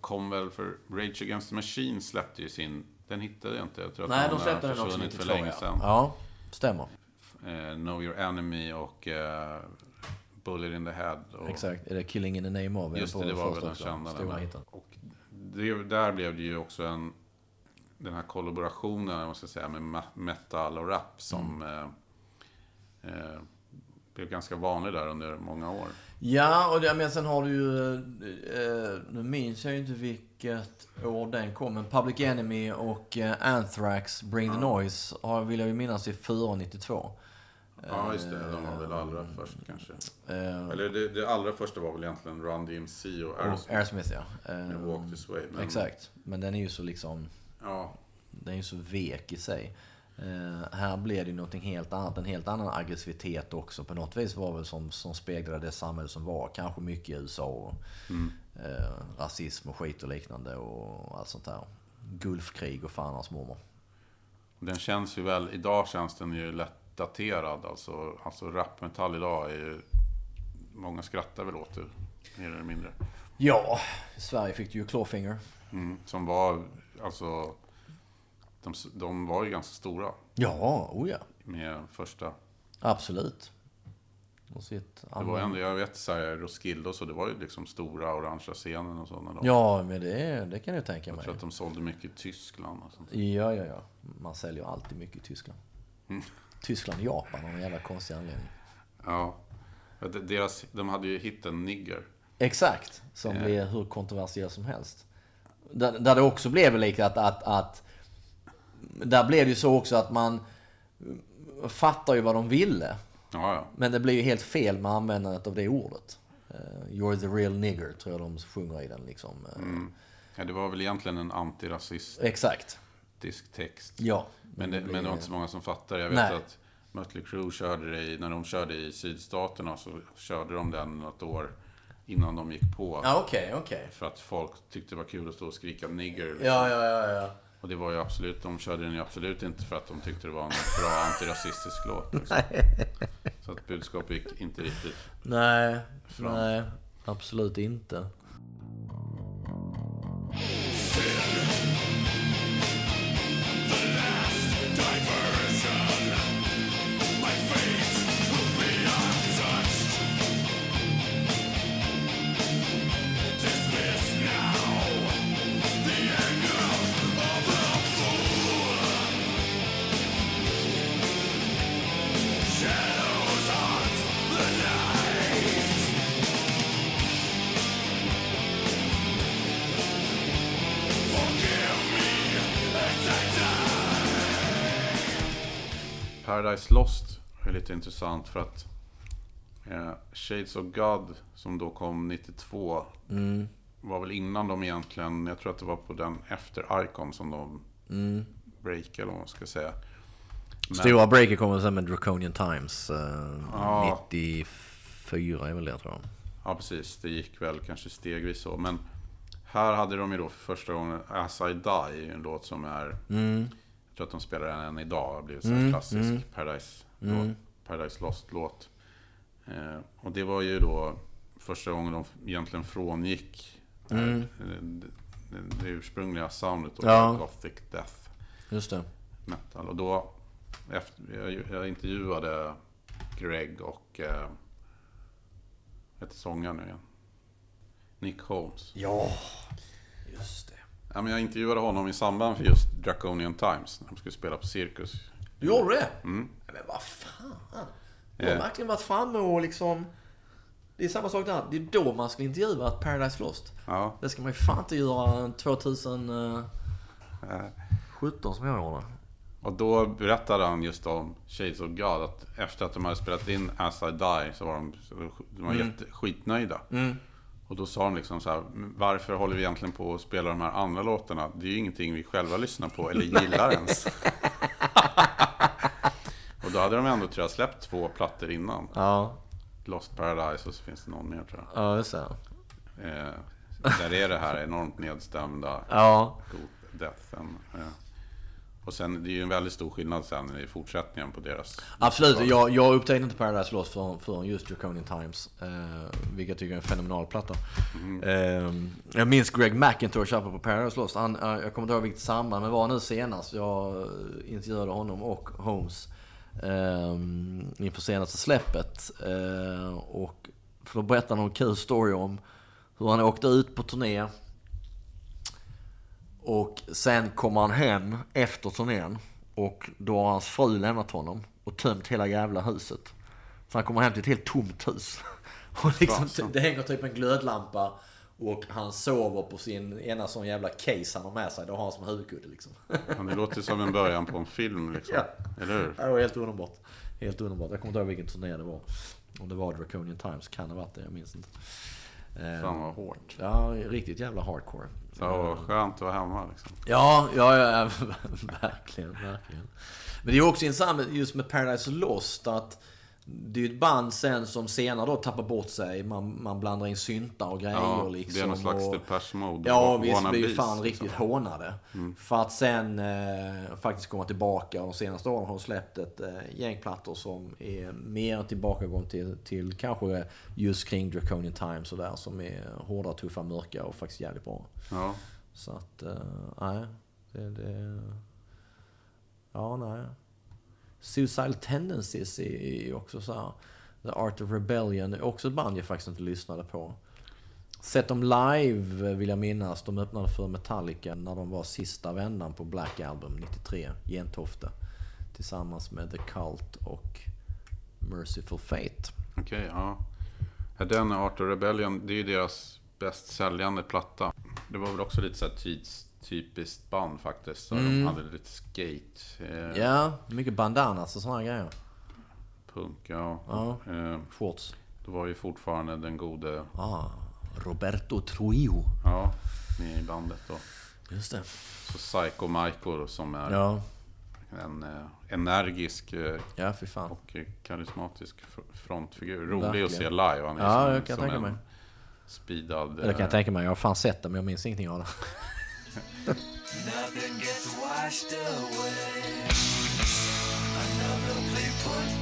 kom väl för Rage Against the Machine släppte ju sin, den hittade jag inte. Jag tror att Nej, den de släppte den också försvunnit 92. för länge sedan. ja, stämmer. Eh, know Your Enemy och eh, Bullet in the Head. Och, Exakt. Det Killing in the Name of? Just det, det var väl den kända. Stora den. hiten. Och det, där blev det ju också en, den här kollaborationen, vad ska säga, med metal och rap som Mm. eh, eh, blev ganska vanlig där under många år. Ja, och det, men sen har du ju... Eh, nu minns jag ju inte vilket år den kom, men Public Enemy och eh, Anthrax, Bring the Noise, har, vill jag ju minnas är före 92. Ja, just det. De var väl allra först kanske. Eh, Eller det, det allra första var väl egentligen Run DMC och Aerosmith. Aerosmith, ja. Eh, med Walk This Way. Men, Exakt. Men den är ju så liksom... Ja, den är ju så vek i sig. Eh, här blev det ju någonting helt annat, en helt annan aggressivitet också. På något vis var väl som, som speglade det samhälle som var. Kanske mycket i USA och eh, rasism och skit och liknande och allt sånt där. Gulfkrig och fan hans mormor. Den känns ju väl, idag känns den ju lätt daterad. Alltså, alltså rapmetall idag är ju, många skrattar väl åt det, mer eller mindre. Ja, i Sverige fick du ju Clawfinger. Mm, som var, alltså, de, de var ju ganska stora Ja, oh ja. med första. Absolut. Och sitt Det var ändå, jag vet så här, Roskilde och så, det var ju liksom stora orangea scenen och sådana. Då. Ja, men det, det kan jag tänka Jag mig. tror att de sålde mycket i Tyskland och sånt. Ja, ja, ja. Man säljer alltid mycket i Tyskland. Mm. Tyskland och Japan av en jävla konstig anledning. Ja. Deras, de hade ju hitten Nigger. Exakt. Som blir hur kontroversiell som helst. Där, där det också blev lite att, att, att... Där blev det ju så också att man fattar ju vad de ville. Ja, ja. Men det blir ju helt fel med användandet av det ordet. Eh, You're the real nigger, tror jag de sjunger i den liksom. Eh, Mm. ja. Det var väl egentligen en antirasistisk Exakt. text. Ja. Men det, men det var inte så många som fattar. Jag vet Nej. att Mötley Crüe körde det i, när de körde i sydstaterna så körde de den något år innan de gick på. Ja, okej, okej. För att folk tyckte det var kul att stå och skrika nigger. liksom. Ja, ja, ja, ja. Och det var ju absolut, de körde den ju absolut inte för att de tyckte det var en bra [LAUGHS] antirasistisk låt. Liksom. Så att budskapet gick inte riktigt. Nej, Fram. nej. Absolut inte. Paradise Lost är lite intressant för att eh, Shades of God som då kom 92 var väl innan de egentligen, jag tror att det var på den efter Icon som de breakade eller vad man ska säga. Men- Stora breaker kommer sen med Draconian Times. Eh, Ja. 94 är väl det tror jag. Ja, precis. Det gick väl kanske stegvis så. Men här hade de ju då för första gången As I Die, en låt som är... Jag tror att de spelar den än idag. Det har blivit en klassisk Paradise, låt, Paradise Lost-låt. Eh, och det var ju då första gången de egentligen frångick eh, det, det, det ursprungliga soundet och Ja. Gothic Death Just det. Metal. Och då, efter, jag, jag intervjuade Greg och, eh, vad heter sångaren nu igen? Nick Holmes. Ja, just det. Ja, men jag intervjuade honom i samband för just Draconian Times, när de skulle spela på Cirkus. Du gjorde det? Men vad fan. Du har Ja. verkligen varit framme och liksom... Det är samma sak där. Det är då man ska intervjua ett Paradise Lost. Ja, Det ska man ju fan inte göra 2017 som jag gjorde. och då berättade han just om Shades of God, att efter att de hade spelat in As I Die så var de, de var jätte, skitnöjda. Och då sa de liksom så här, "Men varför håller vi egentligen på att spela de här andra låtarna? Det är ju ingenting vi själva lyssnar på eller gillar ens. [LAUGHS] och då hade de ändå tror jag släppt två plattor innan. Ja, Lost Paradise och så finns det någon mer tror jag. ja just det. Eh, där är det här enormt nedstämda Ja, God Deathen. Eh. Och sen, det är ju en väldigt stor skillnad sen i fortsättningen på deras... absolut. Jag, jag upptäckte inte Paradise Lost förrän, förrän just Draconian Times. Eh, vilket jag tycker är en fenomenal platta. Eh, jag minns Greg McIntosh uppe på Paradise Lost. Han, eh, jag kommer inte ihåg vilket samband, men var nu senast. Jag eh, intervjuade honom och Holmes. Eh, inför senaste släppet. Eh, och för berättade han en kul story om hur han åkte ut på turné. Och sen kommer han hem efter turnén. Och då har hans fru lämnat honom och tömt hela jävla huset. Så han kommer hem till ett helt tomt hus. [LAUGHS] Och liksom, det hänger typ en glödlampa och han sover på sin ena sån jävla case han har med sig. Det har han som huvudkudde liksom. Men det låter som en början på en film [LAUGHS] liksom. Ja. Eller hur? Det var helt underbart. Helt underbart. Jag kommer inte ihåg vilken turné det var. Om det var Draconian Times, kan det ha varit det, jag minns inte. Eh, Fan vad hårt. Ja, riktigt jävla hardcore. Så vad skönt att vara hemma liksom. Ja, ja, ja, [LAUGHS] verkligen, verkligen. Men det är också intressant just med Paradise Lost att det är ju ett band sen som senare då tappar bort sig. Man, man blandar in syntar och grejer Ja, liksom. det är någon slags och, Depeche Mode. Ja, visst blir ju wannabes, fan liksom. riktigt hånade. För att sen eh, faktiskt komma tillbaka och de senaste åren har de släppt ett eh, gäng plattor som är mer tillbakagång till, till kanske just kring Draconian Times och där som är hårda, tuffa, mörka och faktiskt jävligt bra. Ja, Så att, eh, nej. Det, det... Ja, nej. Suicidal Tendencies är ju också så här. The Art of Rebellion är också ett band jag faktiskt inte lyssnade på. Sett dem live eh, vill jag minnas. De öppnade för Metallica när de var sista vändan på Black Album 93, Gentofte. Tillsammans med The Cult och Merciful Fate. okej. ja. Ja, Den Art of Rebellion, det är ju deras bäst säljande platta. Det var väl också lite så här tidstypiskt band faktiskt. Så De hade lite skate, eh, Mm. Ja, mycket bandanas och sådana grejer. punk, ja. Ja. Eh, Shorts. det var ju fortfarande den gode, Ah, Roberto Trujillo. ja, med i bandet då. Just det. Så Psycho Michael som är Ja, en eh, energisk eh, ja och karismatisk fr- frontfigur. Rolig Verkligen. att se live. Han är Ja, som, jag kan som tänka en mig. speedad... Det kan jag eh, tänka mig. Jag har fan sett det men jag minns ingenting av det. Nothing gets washed away. Another play put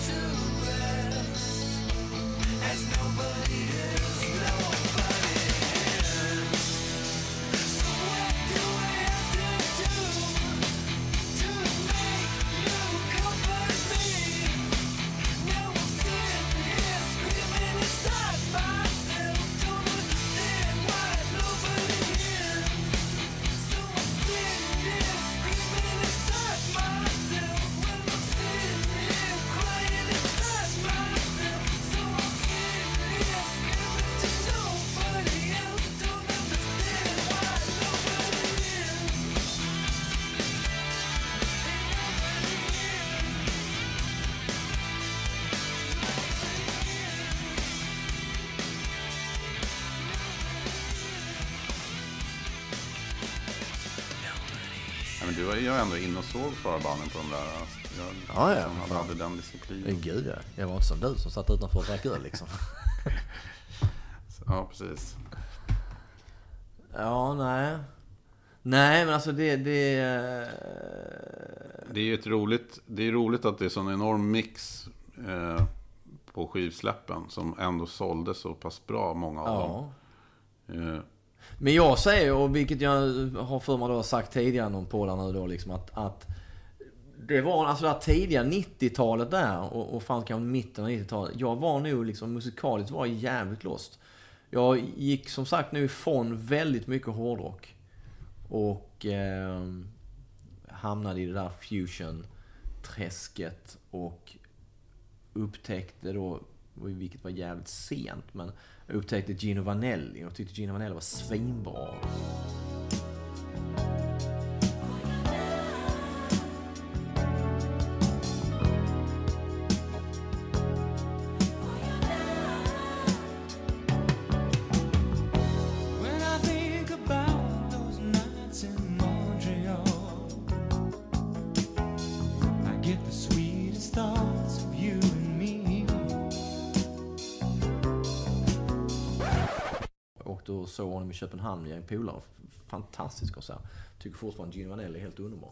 såg förbanden på de där. Jag, Ja, ja, som för hade, den disciplinen. gud ja. Jag var inte som du som satt utanför och drack öl liksom. [LAUGHS] Ja, precis. Ja, nej. Nej, men alltså det... det eh, Det är ju ett roligt, det är roligt att det är sån enorm mix eh, på skivsläppen som ändå sålde så pass bra, många av ja. dem. Eh, men jag säger, och vilket jag har för mig då sagt tidigare någon på nu då, liksom att, att det var alltså det här tidiga 90-talet där och, och fram kanske mitten av 90-talet. Jag var nog liksom musikaliskt var jag jävligt lost. Jag gick som sagt nu ifrån väldigt mycket hårdrock. Och eh, hamnade i det där fusion-träsket och upptäckte då, vilket var jävligt sent, men upptäckte Gino Vanelli och tyckte Gino Vanelli var svinbra. When I think Och såg honom i Köpenhamn med en polare. Fantastisk konsert. Tycker fortfarande Gino Vanelli är helt underbar.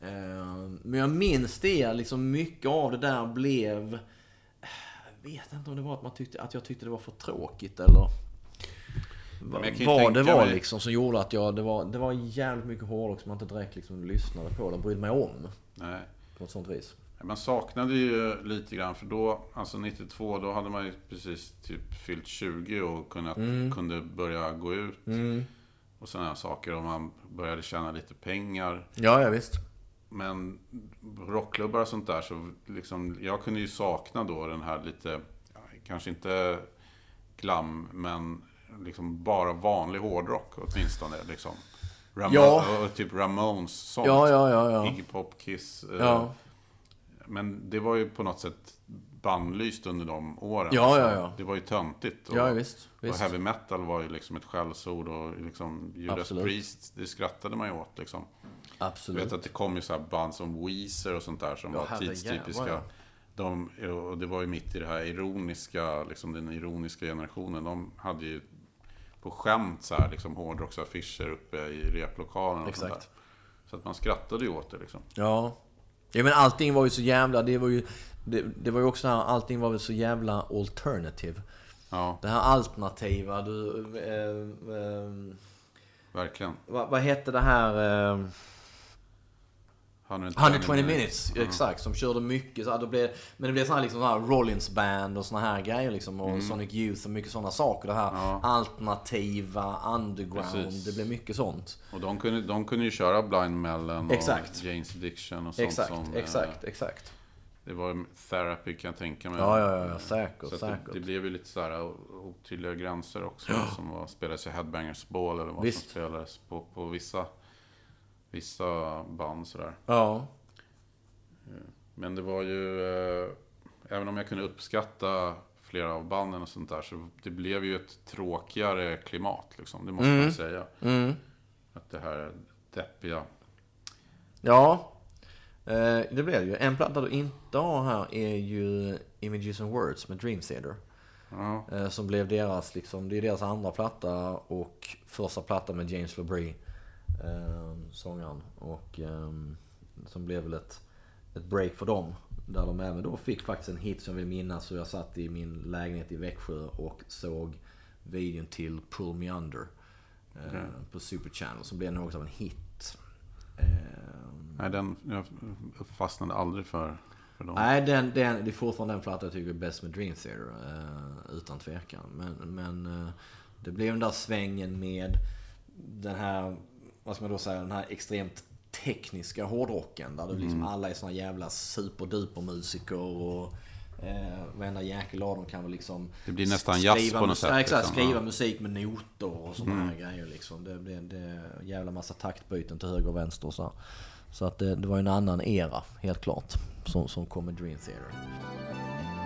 Eh, Men jag minns det, liksom mycket av det där blev... Jag vet inte om det var att, man tyckte, att jag tyckte det var för tråkigt eller... vad det var mig- liksom som gjorde att jag... Det var, det var jävligt mycket hårdrock som man inte direkt liksom lyssnade på eller brydde mig om. nej. På ett sånt vis. Man saknade ju lite grann för då, alltså 92, då hade man ju precis typ fyllt 20 och kunnat, Mm. kunde börja gå ut. Och sådana här saker och man började tjäna lite pengar. Ja, ja visst. Men rockklubbar och sånt där så liksom, jag kunde ju sakna då den här lite, kanske inte glam, men liksom bara vanlig hårdrock åtminstone. Liksom. Ram- Ja. och Typ Ramones, sånt. Ja, ja, ja, ja. Iggy Pop, Kiss. eh, Ja. Men det var ju på något sätt bannlyst under de åren. Ja, ja, ja. Det var ju töntigt. Och, Ja, visst, Och visst. heavy metal var ju liksom ett skällsord och liksom Judas Absolut. Priest, det skrattade man ju åt liksom. Jag Absolut. vet att det kom ju så här band som Weezer och sånt där som Ja, var tidstypiska. De, och det var ju mitt i det här ironiska, liksom den ironiska generationen. De hade ju på skämt så här, liksom hårdrocksaffischer uppe i replokalen och sånt Exakt. där. Så att man skrattade ju åt det liksom. Ja. Ja, men allting var ju så jävla... Det var ju, det, det var ju också här, allting var väl så jävla alternative. Ja, Det här alternativa, du... Eh, eh, verkligen. vad, vad hette det här... Eh, 120, 120 minutes, exakt. Som körde mycket. Så här, då blev, men det blev såna här, liksom, så här Rollins band och såna här grejer liksom. Och Sonic Youth och mycket sådana saker. Det här Mm. Ja. alternativa, underground. Precis. Det blev mycket sånt. Och de kunde, de kunde ju köra Blind Melon och Exakt. Jane's Addiction och sånt Exakt, som... eh, exakt, exakt. Det var therapy kan jag tänka mig. Ja, ja, ja, säkert, Så säkert. Det, det blev ju lite så här o- otydliga gränser också. Som var, spelades i Headbangers Ball eller vad Visst. som spelades på, på vissa, vissa band sådär. Ja. Men det var ju, eh, även om jag kunde uppskatta flera av banden och sånt där, så det blev ju ett tråkigare klimat liksom. Det måste man säga. Mm. Att det här deppiga. Ja, eh, det blev ju. En platta du inte har här är ju Images and Words med Dream Theater. Ja, Eh, Som blev deras, liksom, det är deras andra platta och första platta med James LaBrie, eh, sångaren. Och eh, som blev väl ett, ett break för dem. Där de även då fick faktiskt en hit som vi minnas hur jag satt i min lägenhet i Växjö och såg videon till Pull Me Under. Eh, På Super Channel som blev något av en hit. Eh, nej, den, jag fastnade aldrig för, för dem. Nej, den, den, det är fortfarande den platta jag tycker är bäst med Dream Theater. Eh, utan tvekan. Men, men eh, det blev den där svängen med den här, vad ska man då säga, den här extremt tekniska hårdrocken. Där du liksom alla är såna jävla superduper musiker och eh, varenda jäkel av dem kan väl liksom... Det blir nästan jazz skriva på något sätt, Ja, exakt. liksom. Skriva Ja. musik med noter och sådana här grejer liksom. Det det, är en jävla massa taktbyten till höger och vänster och så. Så att det, det var en annan era, helt klart, som, som kom med Dream Theater.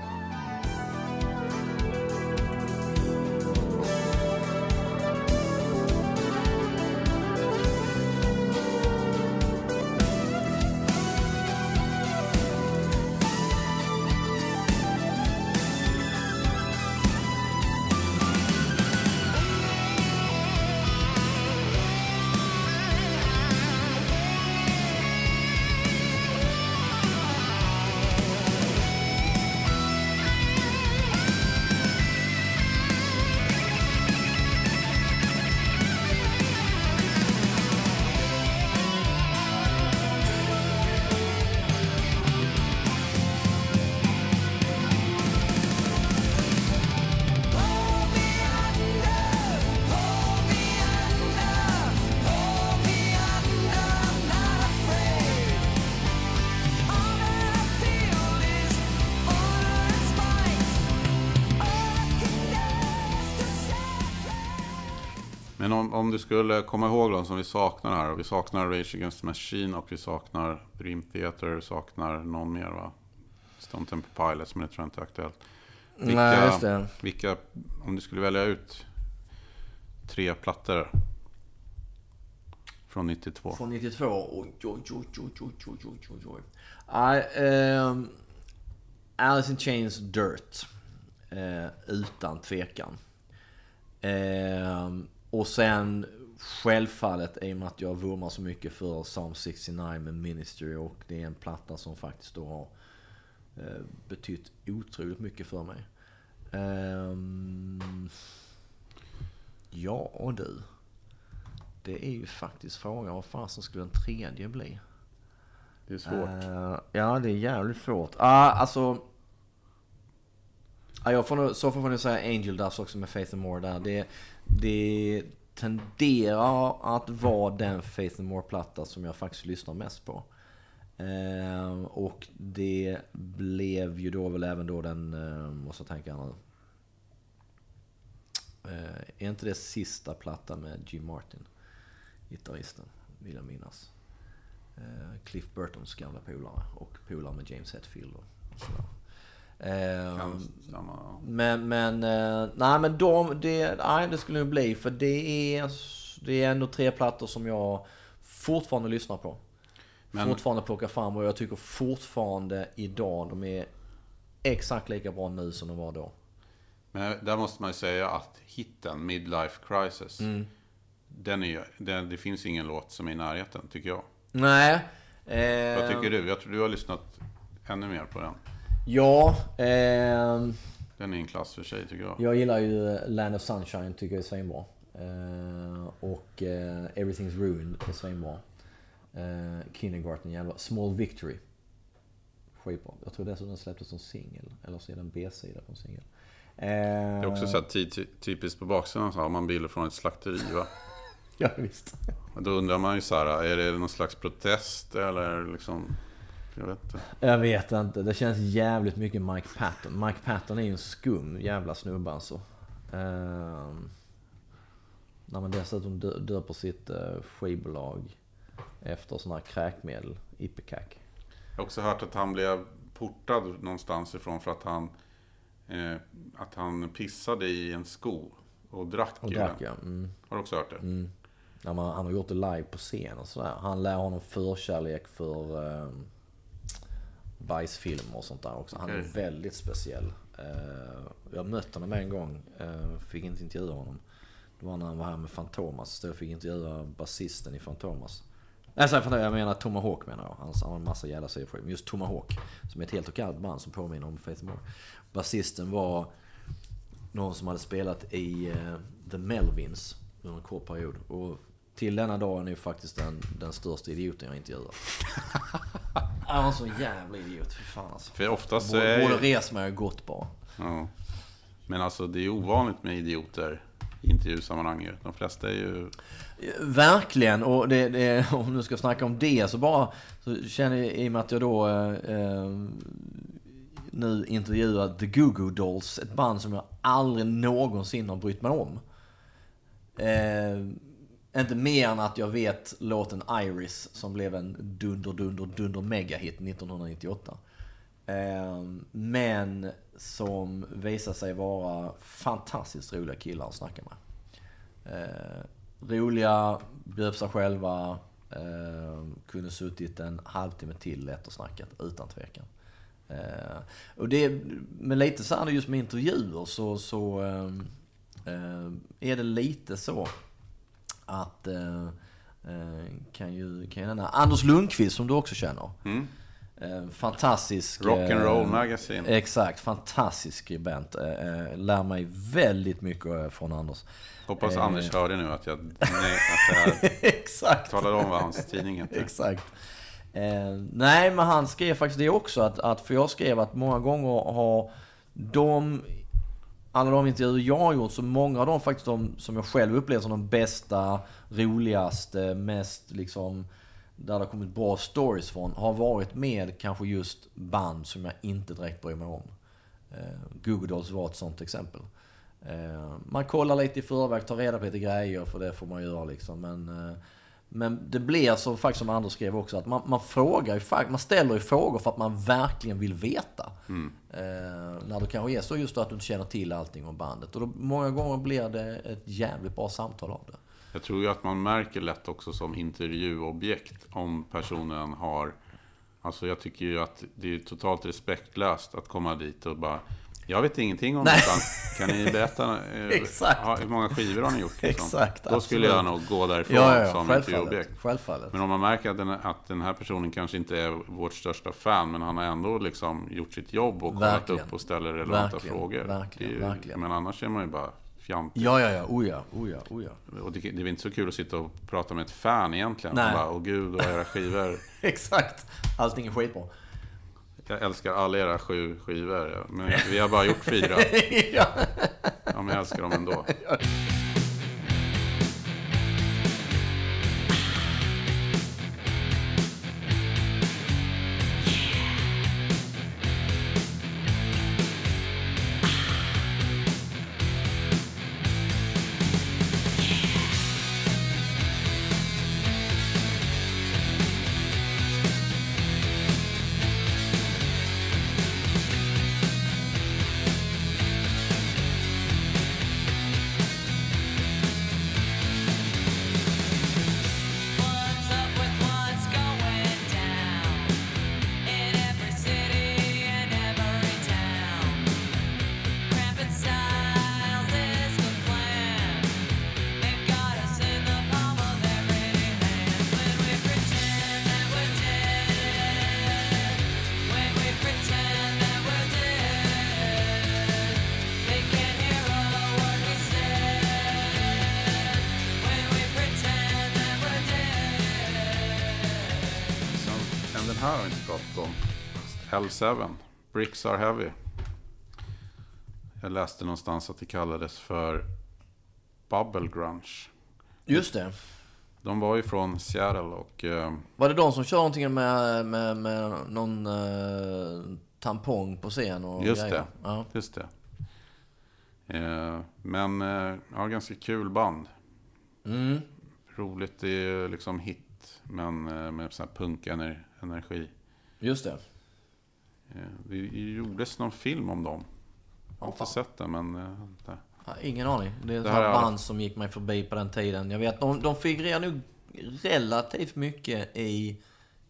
skulle komma ihåg de som vi saknar här. Vi saknar Rage Against the Machine och vi saknar Dream Theater, saknar någon mer va? Stone Temple Pilots, men det tror jag inte är aktuellt. Vilka, Nej, just det. vilka, om du skulle välja ut tre plattor från 92? Från 92? Oj, oj, oj, oj, oj, oj, oj, oj. oj. um, Alice in Chains Dirt. Eh, utan tvekan. Eh, och sen självfallet, i och med att jag vurmar så mycket för Psalm 69 med Ministry och det är en platta som faktiskt då har eh, betytt otroligt mycket för mig. Ehm, ja du. Det är ju faktiskt frågan vad fasen skulle den tredje bli? Det är svårt. Eh, ja, det är jävligt svårt. Ah, alltså... Ja, jag får nog, så får nog säga Angel Dust också med Faith and More där. Det, det tenderar att vara den Faith and More-platta som jag faktiskt lyssnar mest på. Eh, och det blev ju då väl även då den, eh, måste jag tänka nu. Eh, är inte det sista plattan med Jim Martin? Gitarristen, vill jag minnas. Eh, Cliff Burtons gamla polare och polare med James Hetfield och sådär. Eh, stämma. men, men, eh, nej men de, det, nej, det skulle nog bli för det är, det är ändå tre plattor som jag fortfarande lyssnar på. Men- Fortfarande plockar fram och jag tycker fortfarande idag de är exakt lika bra nu som de var då. Men där måste man ju säga att hitten, Midlife Crisis, Mm. den är ju, den, det finns ingen låt som är i närheten, tycker jag. Nej. Eh, Vad tycker du? Jag tror du har lyssnat ännu mer på den. Ja, ehm, Den är en klass för sig, tycker jag. jag gillar ju Land of Sunshine, tycker jag är svinbra. Eh, och eh, Everything's Ruined är svinbra. Eh, Kindergarten jävla. Small Victory. Skitbra. Jag tror dessutom den släpptes som singel. Eller så är det en B-sida på en singel. Eh, Det är också så här ty- ty- typiskt på baksidan så har man bilder från ett slakteri, va? [LAUGHS] Ja, visst. Då undrar man ju så här, är det någon slags protest eller liksom... Jag vet inte. Jag vet inte. Det känns jävligt mycket Mike Patton. Mike Patton är ju en skum jävla snubbe alltså. Ehm, när man dessutom dö- döper sitt uh, skivbolag efter sådana här kräkmedel, Ipecac. Jag har också hört att han blev portad någonstans ifrån för att han, eh, att han pissade i en sko och drack Och drack ja. Mm. Har du också hört det? Ja, men han har gjort det live på scen och sådär. Han lär honom förkärlek för uh, bajsfilmer och sånt där också. Han är väldigt speciell. Uh, jag mötte honom en gång, uh, fick inte intervjua honom. Det var när han var här med Fantomas, jag fick intervjua basisten i Fantomas. Nej, så jag menar Tomahawk menar jag. Han han har en massa jävla sidor Men just Tomahawk, som är ett helt okej band som påminner om Faith More. Basisten var någon som hade spelat i eh, The Melvins under en kort period. Och till denna dag är nu faktiskt den, den största idioten jag intervjuat. [LAUGHS] Han var så jävla idiot, fy fan alltså. För oftast så är ju, rest mig och gått bara. ja. Men alltså det är ovanligt med idioter i intervjusammanhang ju. De flesta är ju... Verkligen, och det, det, om du ska snacka om det så bara så känner jag i och med att jag då eh, eh, nu intervjuar The Goo Goo Dolls, ett band som jag aldrig någonsin har brytt mig om. Eh, inte mer än att jag vet låten Iris som blev en dunder, dunder, dunder megahit 1998. Ehm, men som visar sig vara fantastiskt roliga killar att snacka med. Ehm, roliga, bjöd sig själva, ehm, kunde suttit en halvtimme till lätt och snackat utan tvekan. Och det, men lite så här just med intervjuer så, så är det lite så att eh, eh, kan ju, kan ju nämna Anders Lundqvist som du också känner. Mm. Eh, fantastisk... Rock'n'roll eh, magazine. Exakt, fantastisk eh, lär mig väldigt mycket från Anders. Hoppas Eh. Anders hörde nu att jag nej, att här [LAUGHS] Exakt. talade om vad hans tidning heter. Exakt. Eh, nej, men han skrev faktiskt det också. Att, att, för jag skrev att många gånger har de, alla de intervjuer jag har gjort, så många av dem faktiskt de som jag själv upplever som de bästa, roligaste, mest liksom, där det har kommit bra stories från, har varit med kanske just band som jag inte direkt bryr mig om. Eh, Google Dolls var ett sånt exempel. Eh, man kollar lite i förväg, tar reda på lite grejer, för det får man göra liksom. Men, eh, men det blir så faktiskt som Anders skrev också, att man, man frågar ju, man ställer ju frågor för att man verkligen vill veta. Eh, när det kanske är så just då att du inte känner till allting om bandet. Och då, många gånger blir det ett jävligt bra samtal av det. Jag tror ju att man märker lätt också som intervjuobjekt om personen har... Alltså jag tycker ju att det är totalt respektlöst att komma dit och bara... Jag vet ingenting om detta. Kan ni berätta? eh, [LAUGHS] Exakt. Hur många skivor har ni gjort? Liksom? Exakt, Då skulle jag absolut. nog gå därifrån Ja, ja, ja som intervjuobjekt. självfallet. Men om man märker att den, att den här personen kanske inte är vårt största fan, men han har ändå liksom gjort sitt jobb och kollat upp och ställer relevanta Verkligen, frågor. verkligen, ju- verkligen. Men annars är man ju bara fjantig. Ja, ja, ja. Oh ja, oh ja, oh. Och det, det är inte så kul att sitta och prata med ett fan egentligen. Nej. Man bara, åh gud, vad era skivor. [LAUGHS] Exakt. Allting är skitbra. Jag älskar alla era sju skivor. Men vi har bara gjort fyra. [LAUGHS] ja. Ja, men jag älskar dem ändå. L7, Bricks Are Heavy. Jag läste någonstans att det kallades för Bubble Grunge. Just det. De var ju från Seattle och eh, Var det de som kör någonting med, med, med någon eh, tampong på scen och Just grejer? det. Ja. Just det. Eh, men eh, ja, ganska kul band. Mm. Roligt, det är liksom hit. Men eh, med sån här punk-energi. Just det. Eh, det gjordes någon film om dem. Jag har inte sett den men... Eh, det. Ja, ingen aning. Det är ett här är band som gick mig förbi på den tiden. Jag vet, de, de figurerar nog relativt mycket i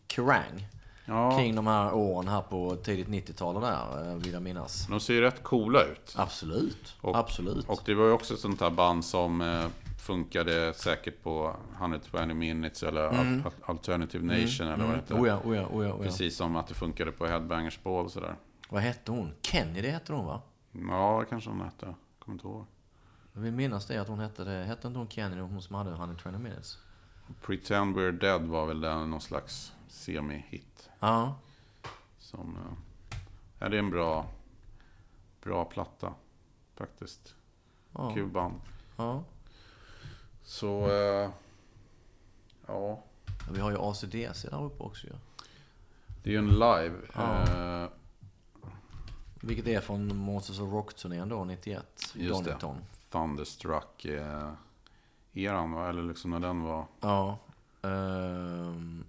Kerrang. Ja, Kring de här åren här på tidigt 90-tal där, eh, vill jag minnas. de ser ju rätt coola ut. Absolut. Och- Absolut. Och det var ju också ett sånt här band som eh, funkade säkert på 120 minutes eller Al- Alternative Nation eller vad det heter. Oh ja, oh ja, oh ja, oh ja. Precis som att det funkade på Headbangers Ball och sådär. Vad hette hon? Kennedy hette hon va? Ja, kanske hon hette. Kommer inte ihåg. Jag vill minnas det, att hon hette det. Hette inte hon Kennedy, hon som hade 120 minutes? Pretend We're Dead var väl den någon slags semi-hit. Ja. Som, eh, ja, det är en bra, bra platta. Faktiskt. Ja. Kul band. ja. Så, eh, ja. Vi har ju ACDC där uppe också ju. Det är ju en live. Ja. Eh, Vilket är från Monsters of Rock-turnén då, 91. Just det. Donington. Thunderstruck eh, eran va? Eller liksom när den var. Ja. ehm,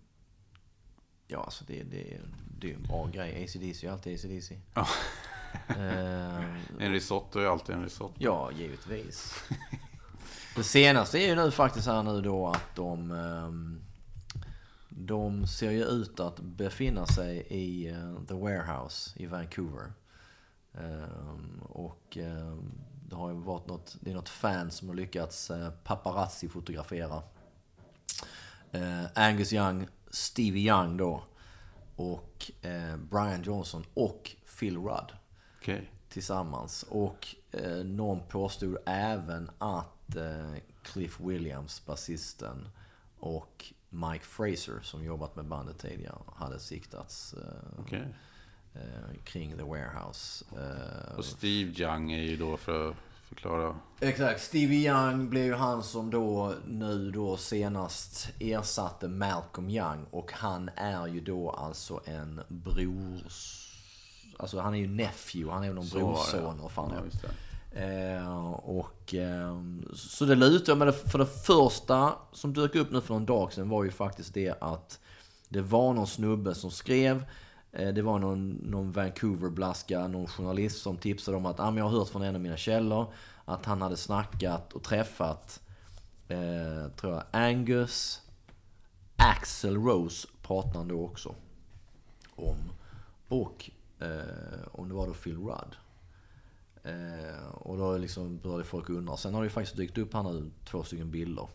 ja, alltså det, det, det är en bra grej. ACDC är alltid ACDC. Ja. Ehm, [LAUGHS] En risotto är alltid en risotto. ja, givetvis. Det senaste är ju nu faktiskt här nu då att de... ehm, de ser ju ut att befinna sig i eh, The Warehouse i Vancouver. Ehm, och ehm, det har ju varit något, det är något fan som har lyckats uh, paparazzi-fotografera eh, Angus Young, Stevie Young då och eh, Brian Johnson och Phil Rudd Okej. tillsammans. Och eh, någon påstod även att eh, Cliff Williams, basisten, och Mike Fraser, som jobbat med bandet tidigare, hade siktats eh, Okej. eh, kring The Warehouse. Eh, Och Steve Young är ju då för att förklara. Exakt. Stevie Young blev ju han som då nu då senast ersatte Malcolm Young. Och han är ju då alltså en brors... Alltså han är ju nephew, han är ju någon brorson. Vad fan Ja. Eh, och, eh, så det lutar men det, för det första som dök upp nu för någon dag sedan var ju faktiskt det att det var någon snubbe som skrev eh, det var någon, någon Vancouver-blaska, någon journalist som tipsade om att ah, men jag har hört från en av mina källor att han hade snackat och träffat, eh, tror jag, Angus, Axel Rose pratade han då också om. Och eh, om det var då Phil Rudd. Eh, och då liksom började folk undra. Sen har det ju faktiskt dykt upp här nu två stycken bilder.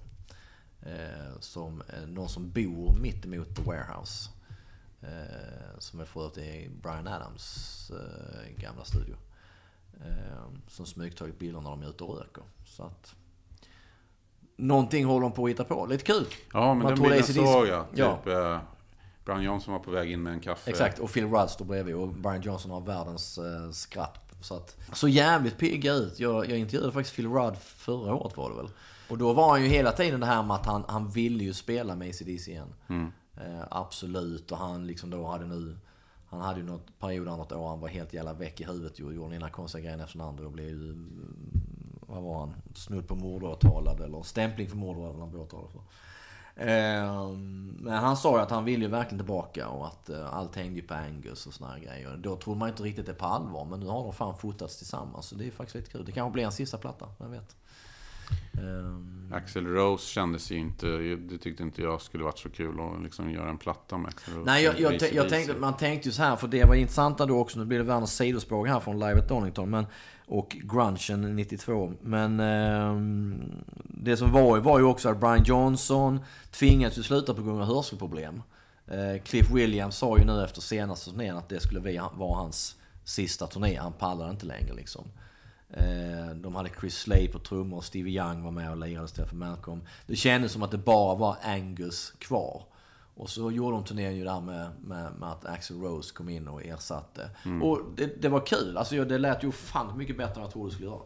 Eh, som eh, någon som bor mitt emot The Warehouse. Eh, som är för övrigt är Brian Adams eh, gamla studio. Eh, som smygtagit bilder när de är ute och röker. Så att... Någonting håller de på att hitta på. Lite kul! Ja, men Man den bilden såg jag. Typ, Ja. Brian Johnson var på väg in med en kaffe. Exakt, och Phil Rudd står bredvid och Brian Johnson har världens eh, skratt. Så, att, så jävligt pigga ut. Jag, jag intervjuade faktiskt Phil Rudd förra året var det väl. Och då var han ju hela tiden det här med att han, han ville ju spela med ACDC igen. Eh, absolut, och han liksom då hade nu... Han hade ju något period där något år han var helt jävla väck i huvudet och gjorde ena konstiga grejen efter den andra och blev ju... mm, Vad var han? Snudd på mordåtalad eller stämpling för mord var det väl han blev åtalad för. Ehm, Men han sa ju att han ville ju verkligen tillbaka och att eh, allt hängde ju på Angus och såna här grejer. Då trodde man inte riktigt det på allvar men nu har de fan fotats tillsammans så det är faktiskt lite kul. Det kanske blir en sista platta, vem vet. Ehm, Axel Rose kändes ju inte, det tyckte inte jag skulle varit så kul att liksom göra en platta med Axel Rose. Nej, jag, jag, jag tänkte, man tänkte ju så här, för det var intressanta då också, nu blir det världens sidospår här från Live at Donington, men, och grungen 92. Men eh, det som var ju var ju också att Brian Johnson tvingades ju sluta på grund av hörselproblem. Eh, Cliff Williams sa ju nu efter senaste turnén att det skulle vara hans sista turné, han pallade inte längre liksom. Eh, De hade Chris Slay på trummor och Stevie Young var med och lirade istället för Malcolm. Det kändes som att det bara var Angus kvar. Och så gjorde de turnén ju där med, med, med att Axel Rose kom in och ersatte. Mm. Och det, det var kul. Alltså det lät ju fan mycket bättre än jag trodde det skulle göra.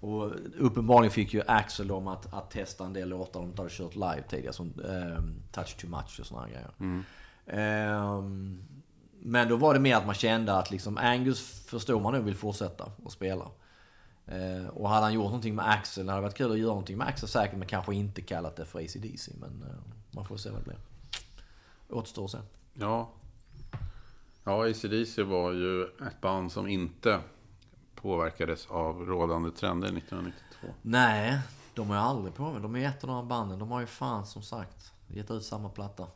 Och uppenbarligen fick ju Axel dem att, att testa en del låtar de inte hade kört live tidigare. Som ehm, Touch Too Much och sådana grejer. Ehm, men då var det mer att man kände att liksom Angus förstår man nu vill fortsätta att spela. Eh, och hade han gjort någonting med Axel, det hade varit kul att göra någonting med Axel säkert, men kanske inte kallat det för ACDC. Men eh, man får se vad det blir. Återstår att se. Ja. Ja, ACDC var ju ett band som inte påverkades av rådande trender 1992. Nej, de har ju aldrig på De är ett av de banden. De har ju fan som sagt gett ut samma platta.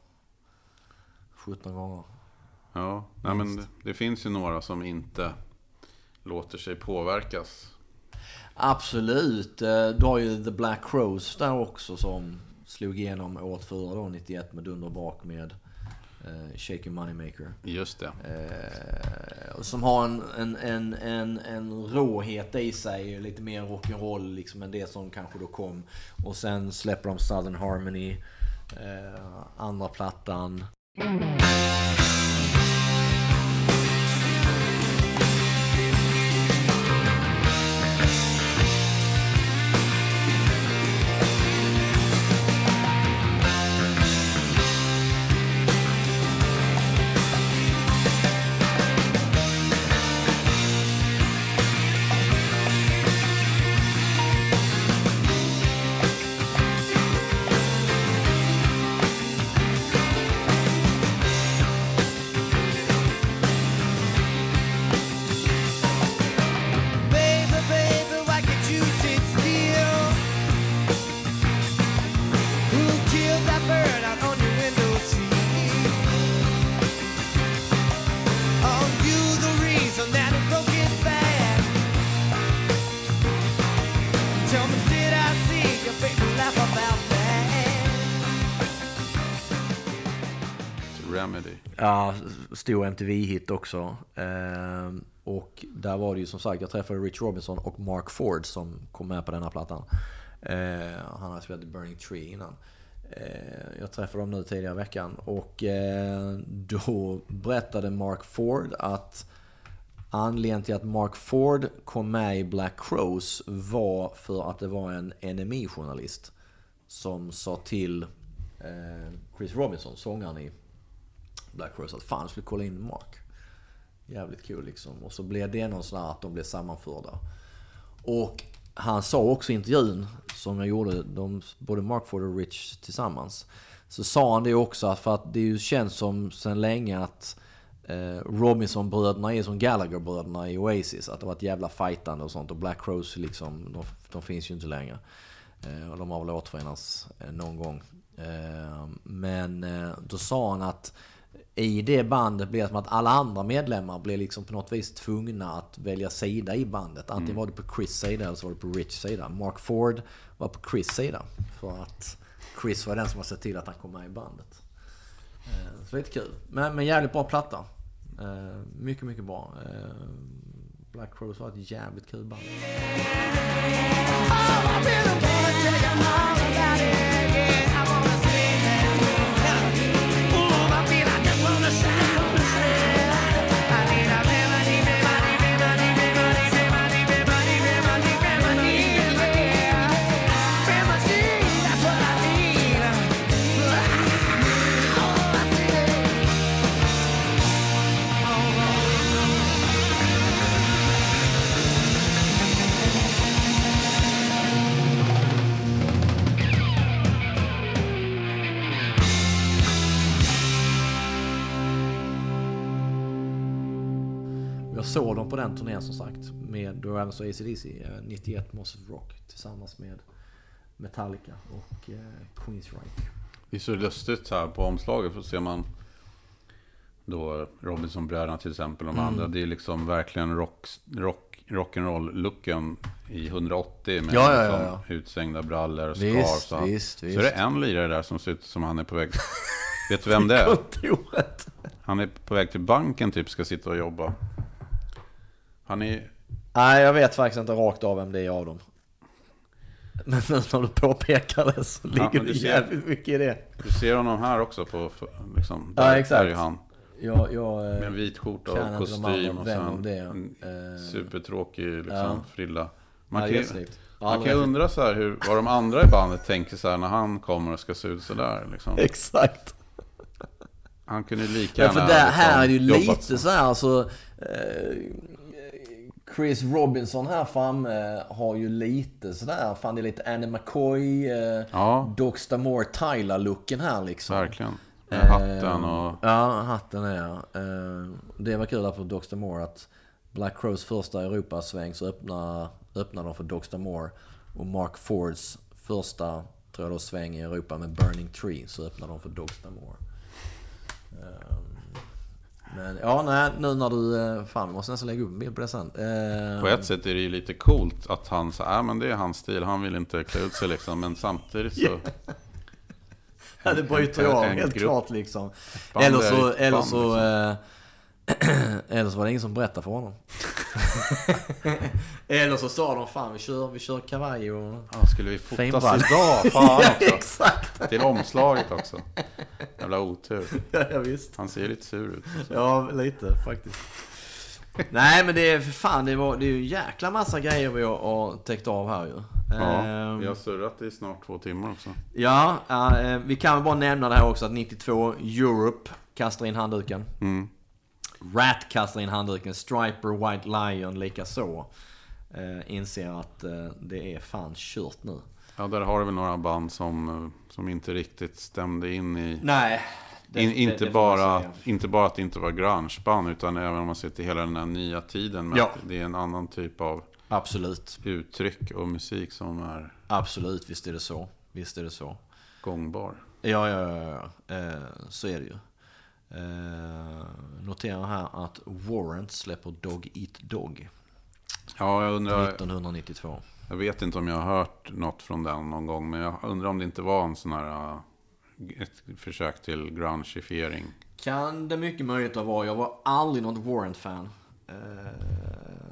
17 gånger. Ja, nej, men det, det finns ju några som inte låter sig påverkas. Absolut. Eh, Du har ju The Black Crows där också som slog igenom året före då, 91 med dunder och brak med eh, Shaky Moneymaker. Just det. Eh, som har en, en, en, en, en råhet i sig, lite mer rock'n'roll liksom än det som kanske då kom. Och sen släpper de Southern Harmony, eh, andra plattan. Baby, stor MTV-hit också. Ehm, och där var det ju som sagt, jag träffade Rich Robinson och Mark Ford som kom med på denna plattan. Ehm, han hade spelat i Burning Tree innan. Ehm, jag träffade dem nu tidigare i veckan och eh, då berättade Mark Ford att anledningen till att Mark Ford kom med i Black Crows var för att det var en NME-journalist som sa till eh, Chris Robinson, sångaren i Black Rose att fan jag skulle kolla in Mark. Jävligt kul liksom. Och så blev det någon sån här att de blev sammanförda. Och han sa också i intervjun som jag gjorde, de, både Mark Ford och Rich tillsammans. Så sa han det också för att det är ju känns som sen länge att eh, Robinson-bröderna är som Gallagher-bröderna i Oasis. Att det var ett jävla fightande och sånt. Och Black Rose liksom, de, de finns ju inte längre. Eh, och de har väl återförenats eh, någon gång. Eh, men eh, då sa han att i det bandet blev det som att alla andra medlemmar blev liksom på något vis tvungna att välja sida i bandet. Antingen var det på Chris sida eller så var det på Rich sida. Mark Ford var på Chris sida. För att Chris var den som har sett till att han kom med i bandet. Eh, Så lite kul. Men, men jävligt bra platta. Eh, Mycket, mycket bra. Eh, Black Crows var ett jävligt kul band. På den turnén som sagt. Med, då även så ACDC, eh, 91 Monsters of Rock. Tillsammans med Metallica och eh, Queensryche. Det är så lustigt här på omslaget. Så ser man då Robinson-bröderna till exempel. Och de andra. Det är liksom verkligen rock, rock, rock'n'roll-looken i 180. Med Ja, ja, ja, liksom ja. utsvängda brallor och scarf. Så, visst, så visst. är det en lirare där som ser ut som han är på väg. [LAUGHS] Vet du vem det är? Kontoret! Han är på väg till banken typ, ska sitta och jobba. Han är... Nej, jag vet faktiskt inte rakt av vem det är av dem. Men nu när du påpekar det så ligger men det ser- jävligt mycket i det. Du ser honom här också på, för- liksom, Ja, där, exakt. där är han. Jag, jag, Med eh, en vit skjorta och kostym och sen det. en Eh, supertråkig liksom, ja. frilla. Man ja, kan, ju- man kan undra så här hur, vad de andra i bandet tänker så här när han kommer och ska se ut så där. Liksom. [LAUGHS] Exakt. Han kunde ju lika Ja, för gärna där, liksom, här är det ju lite så här alltså. Eh, Chris Robinson här framme har ju lite sådär, fan det är lite Annie McCoy, eh, Ja. Doc Stamore, Tyler-looken här liksom. Verkligen. Med Eh, hatten och... Ja, hatten är ja. Eh, Det var kul på Doc Stamore att Black Crows första Europasväng så öppnar, öppnar de för Doc Stamore. Och Mark Fords första, tror jag då, sväng i Europa med Burning Tree så öppnar de för Doc Stamore. Eh, Men ja, nej, nu när du... eh, Fan, måste nästan lägga upp en bild på det sen. Eh, På ett sätt är det ju lite coolt att han sa, ja men det är hans stil, han vill inte klä ut sig liksom. Men samtidigt så... [LAUGHS] Ja, det bryter jag av helt grupp. klart liksom. Eller så, eller så, liksom. [CLEARS THROAT] eller så var det ingen som berättade för honom. [LAUGHS] eller så sa de fan vi kör, vi kör kavaj och... Ja, skulle vi fotas idag? Fan ja, [LAUGHS] också. exakt! Till omslaget också. Jävla otur. [LAUGHS] Ja, ja, visst. Han ser lite sur ut. Ja, lite faktiskt. Nej men det är för fan, det, var, det är ju jäkla massa grejer vi har, har täckt av här ju. Ja, Ehm, vi har surrat i snart två timmar också. Ja, ja, eh, vi kan väl bara nämna det här också att 92 Europe kastar in handduken. Mm. Rat kastar in handduken. Striper, White Lion likaså. Eh, inser att eh, det är fan kört nu. Ja, där har du väl några band som, eh, som inte riktigt stämde in i... Nej. In, inte, bara, inte bara att det inte var grungeband utan även om man ser till hela den här nya tiden. Med Ja. det är en annan typ av Absolut. uttryck och musik som är Absolut, visst är det så. Visst är det så. gångbar. Ja, ja, ja, ja. Eh, så är det ju. Eh, notera här att Warrant släpper Dog Eat Dog Ja, jag undrar... 1992. Jag vet inte om jag har hört något från den någon gång. Men jag undrar om det inte var en sån här... äh, Ett försök till grungifiering. Kan det mycket möjligt att vara. Jag var aldrig något Warrant-fan. Eh,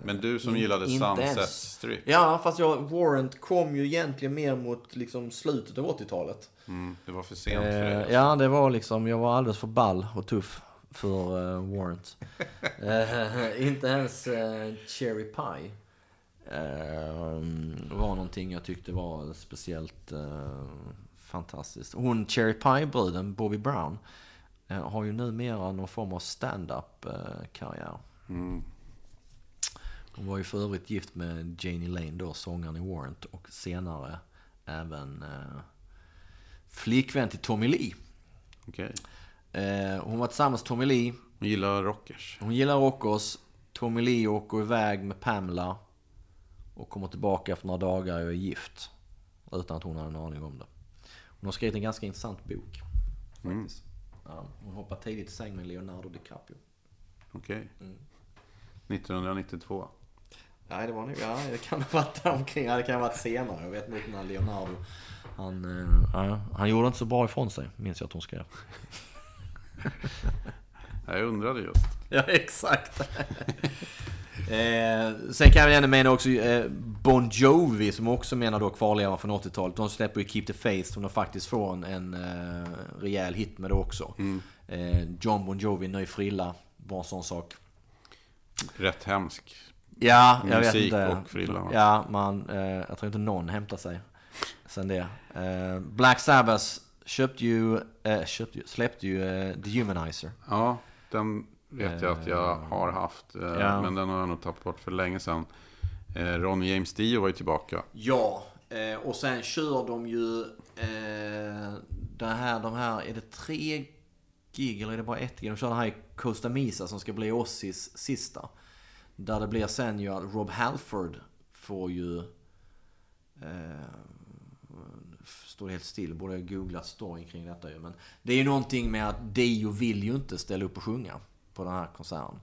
Men du som gillade Sunset. Strip. Ja, fast jag, Warrant kom ju egentligen mer mot liksom, slutet av 80-talet. Mm, det var för sent för dig. Eh, alltså. ja, det var liksom, jag var alldeles för ball och tuff för eh, Warrant. [LAUGHS] Eh, inte ens eh, Cherry Pie var någonting jag tyckte var speciellt fantastiskt. Hon Cherry Pie-bruden, Bobby Brown, har ju numera någon form av stand-up karriär. Mm. Hon var ju för övrigt gift med Janie Lane då, sångaren i Warrant och senare även eh, flickvän till Tommy Lee. Okej. Eh, hon var tillsammans med Tommy Lee. Jag gillar rockers. Hon gillar rockers. Tommy Lee åker iväg med Pamela. Och kommer tillbaka efter några dagar och är gift. Utan att hon hade en aning om det. Hon har skrivit en ganska intressant bok. Faktiskt. Ja, hon hoppar tidigt i säng med Leonardo DiCaprio. Okej. Mm. 1992. Nej, det var nog, ja, det kan ha varit omkring. Ja, det kan ha varit senare. Jag vet inte när Leonardo, han, eh, ja, han gjorde inte så bra ifrån sig, minns jag att hon skrev. [LAUGHS] Jag undrade just. Ja, exakt. [LAUGHS] eh, sen kan jag gärna mena också eh, Bon Jovi som också menar då kvarlevor från 80-talet. De släpper ju Keep the Faith som de faktiskt får en, eh, rejäl hit med det också. Eh, John Bon Jovi, Ny Frilla, var en sån sak. Rätt hemsk. Ja, jag vet inte. och frilla? Ja, man, eh, jag tror inte någon hämtar sig sen det. Eh, Black Sabbath köpte ju, eh, köpte släppte ju eh, The Humanizer. Ja, den vet jag att jag har haft. eh, Ja. Men den har jag nog tappat bort för länge sedan. Eh, Ronny James Dio var ju tillbaka. Ja, eh, och sen kör de ju eh, det här, de här, är det tre gig eller är det bara ett gig? De kör den här i Costa Misa som ska bli Ossis sista. Där det blir sen ju att Rob Halford får ju... Eh, står helt still, borde ha googlat storyn kring detta ju. Men det är ju någonting med att Dio vill ju inte ställa upp och sjunga på den här konserten.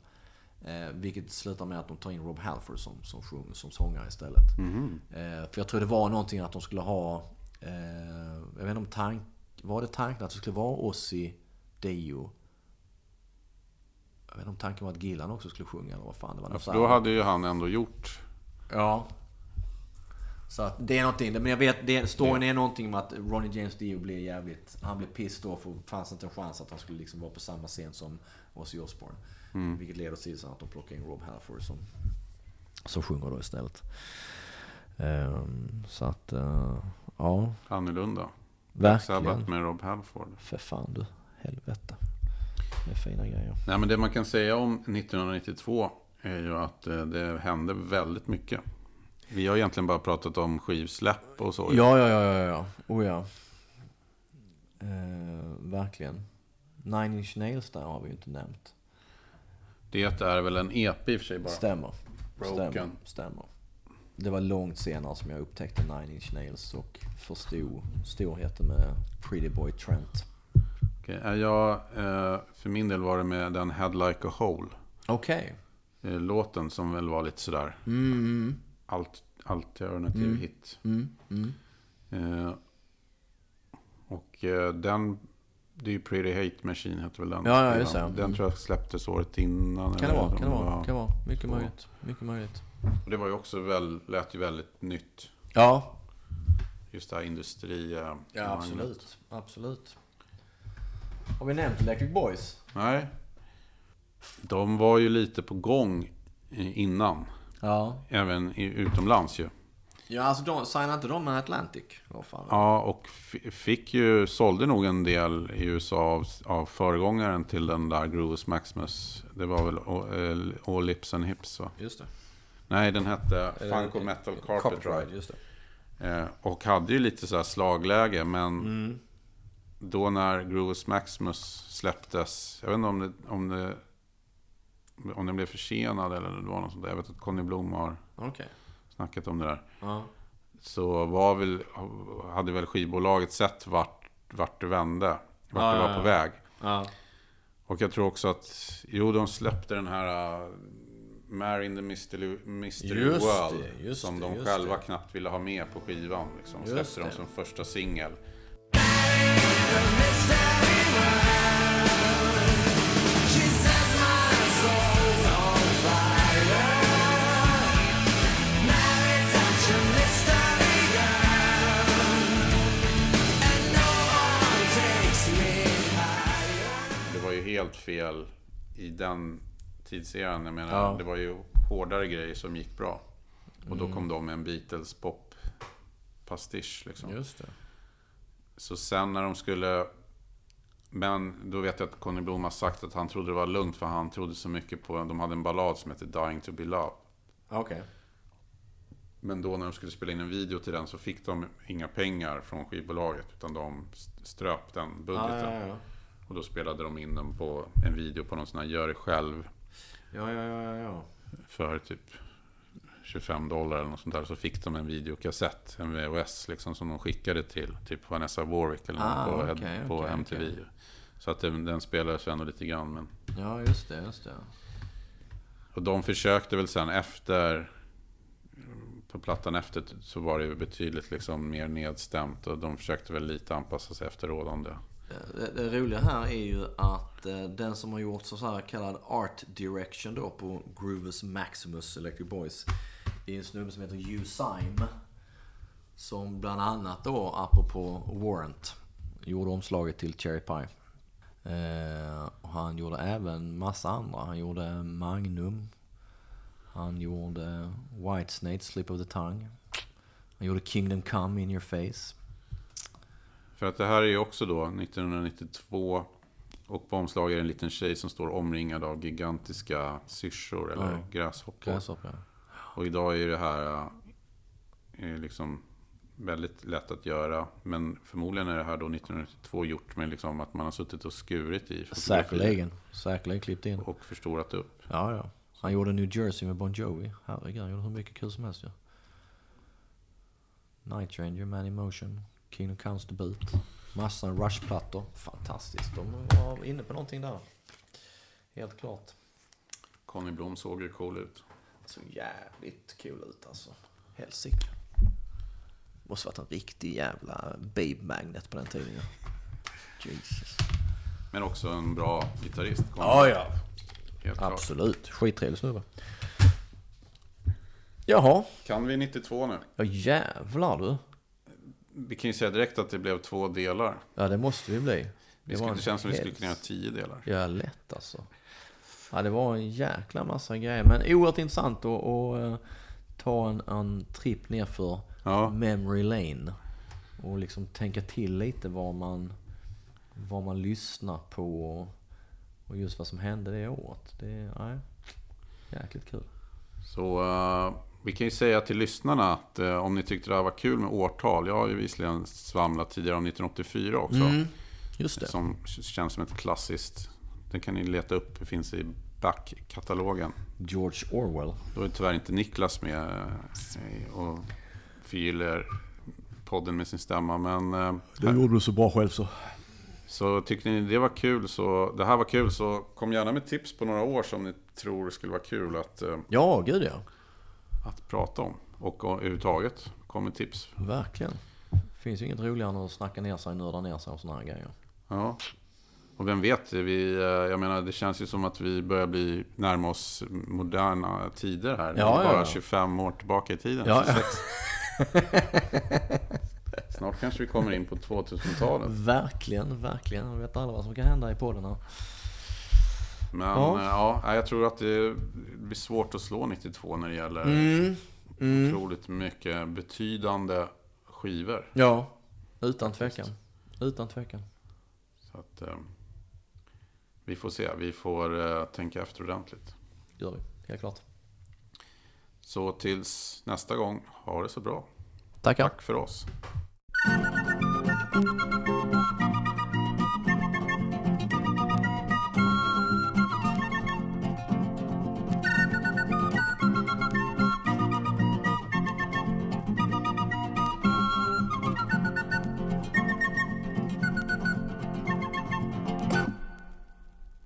Eh, vilket slutar med att de tar in Rob Halford som, som, sjung, som sångare istället. Eh, för jag tror det var någonting att de skulle ha... Eh, jag vet inte om tank, var det tanken att det skulle vara Ozzy, Dio? Jag vet inte om tanken var att Gillan också skulle sjunga eller vad fan det var. Ja, för då hade ju han ändå gjort Ja. Så att det är någonting, men jag vet, det, storyn är någonting med att Ronnie James Dio blir jävligt, han blir pissed off och fanns inte en chans att han skulle liksom vara på samma scen som Ozzy Osbourne. Vilket leder till att de plockar in Rob Halford som, som sjunger då istället. Ehm, så att, eh, ja, Annorlunda. Verkligen. med Rob Halford. För fan du, helvete. Det är fina grejer. Nej, men det man kan säga om 1992 är ju att eh, det hände väldigt mycket. Vi har egentligen bara pratat om skivsläpp och så. Ja, ja, ja, ja, ja. Oh ja. Eh, verkligen. Nine Inch Nails där har vi ju inte nämnt. Det är väl en EP i och för sig bara. Stämmer. Broken. Stämmer. Stämmer. Det var långt senare som jag upptäckte Nine Inch Nails och förstod storheten med Pretty Boy Trent. Okej, eh, Jag, eh, för min del var det med den Head Like a Hole. Okej. eh, Låten som väl var lite sådär. Mm, Alt, alternativ hit. mm, mm. Eh, och den, det är ju Pretty Hate Machine heter väl den. Ja, ja, just det. Den Mm. tror jag släpptes året innan. Kan det vara, kan det vara, var- kan vara. Mycket möjligt. Mycket möjligt. Och det var ju också väl, lät ju väldigt nytt. Ja. Just det här industri... Ja, absolut. Absolut. Har vi nämnt Electric Boys? Nej. De var ju lite på gång innan. Ja. Även i, utomlands ju. Ja, alltså de, signade inte de med Atlantic? Fan? Ja, och fick ju, sålde nog en del i USA av, av föregångaren till den där Grooves Maximus. Det var väl All, eh, All Lips and Hips va? Just det. Nej, den hette Funk och Metal Carpet Ride. just det. Eh, och hade ju lite så här slagläge, men Mm. Då när Grooves Maximus släpptes, jag vet inte om det, om det, om den blev försenad eller det var något sånt där. Jag vet att Conny Blom har Okej. snackat om det där. Ja. så var väl, hade väl skivbolaget sett vart, vart det vände. Vart Ja, det var ja, på väg. Och jag tror också att, jo de släppte den här uh, Mary in the Mystery, Mystery Just World. det, just som det, de själva det. knappt ville ha med på skivan. Liksom. Släppte dem det. som första singel. Fel i den tidseran. Jag menar, Ja. Mm. det var ju hårdare grejer som gick bra. Och då kom de med en Beatles pop pastisch liksom. Så sen när de skulle... Men då vet jag att Conny Blom har sagt att han trodde det var lugnt för han trodde så mycket på... De hade en ballad som heter Dying to be loved. Okej. Men då när de skulle spela in en video till den så fick de inga pengar från skivbolaget. Utan de st- ströp den budgeten. ja, ja. Och då spelade de in den på en video på någon sån här gör det själv. Ja, ja, ja, ja. För typ 25 dollar eller något sånt där. Så fick de en videokassett, en VHS liksom. Som de skickade till typ Vanessa Warwick eller Ah, på, okej, på okej, MTV. okej. Så att den, den spelades ändå lite grann. Men... Ja, just det, just det. Och de försökte väl sen efter på plattan efter så var det betydligt liksom mer nedstämt och de försökte väl lite anpassa sig efter rådande. Eh, det, det roliga här är ju att eh, den som har gjort så här kallad art direction då på Groovers Maximus Electric Boys är en snubbe som heter U-Syme. Som bland annat då, apropå Warrant, gjorde omslaget till Cherry Pie. Eh, och han gjorde även massa andra. Han gjorde Magnum. Han gjorde Whitesnake, Slip of the Tongue. Han gjorde Kingdom Come In Your Face. För att det här är ju också då 1992 och på omslaget är en liten tjej som står omringad av gigantiska syrsor eller Ja. gräshoppor. Gräshoppa, ja. Och idag är det här äh, är liksom väldigt lätt att göra. Men förmodligen är det här då 1992 gjort med liksom att man har suttit och skurit i Säkerligen. Säkerligen klippt in. och förstorat upp. Ja, ja. Han gjorde New Jersey med Bon Jovi. Herregud, han gjorde hur mycket kul som helst ju. Night Ranger, Man in Motion, Kingdom Comes Boot. Massa Rush-plattor. Fantastiskt. De var inne på någonting där. Helt klart. Conny Blom såg ju cool ut. Så jävligt kul ut alltså. Helsike. Måste varit en riktig jävla babe magnet på den tiden ja. Jesus. Men också en bra gitarrist. Conny. Ja, ja. Helt klart. Absolut. Skittrevlig snubbe. Jaha. Kan vi 92 nu? Ja jävlar du. Vi kan ju säga direkt att det blev två delar. Ja det måste vi bli. Det, skulle, det känns som vi skulle kunna göra tio delar. Ja lätt alltså. Ja det var en jäkla massa grejer. Men oerhört intressant att, att eh, ta en, en tripp ner för Ja. memory lane. Och liksom tänka till lite vad man, vad man lyssnar på. Och, och just vad som hände det året. Det är jäkligt kul. Så eh, vi kan ju säga till lyssnarna att eh, om ni tyckte det här var kul med årtal. Jag har ju visserligen svamlat tidigare om 1984 också. Mm, just det. Som känns som ett klassiskt. Den kan ni leta upp. Det finns i backkatalogen. George Orwell. Då är tyvärr inte Niklas med eh, och förgyller podden med sin stämma. Men eh, gjorde du så bra själv så. så tyckte ni det var kul så det här var kul så kom gärna med tips på några år som ni tror skulle vara kul att, eh, Ja, gud ja. Att prata om. Och överhuvudtaget kom med tips. Verkligen. finns ju inget roligare än att snacka ner sig, nörda ner sig och sådana här grejer. Ja. Och vem vet, vi, eh, jag menar det känns ju som att vi börjar bli närma oss moderna tider här. Ja, bara ja, ja. 25 år tillbaka i tiden. Ja. [LAUGHS] Snart kanske vi kommer in på 2000-talet. Verkligen, verkligen. Jag vet aldrig vad som kan hända i podden här. Men Ja. ja. ja, jag tror att det blir svårt att slå 92 när det gäller Mm. otroligt mycket betydande skivor. Ja, utan tvekan. Utan tvekan. Så att, eh, vi får se, vi får eh, tänka efter ordentligt. Gör vi, helt klart. Så tills nästa gång, ha det så bra. Tackar. Tack för oss.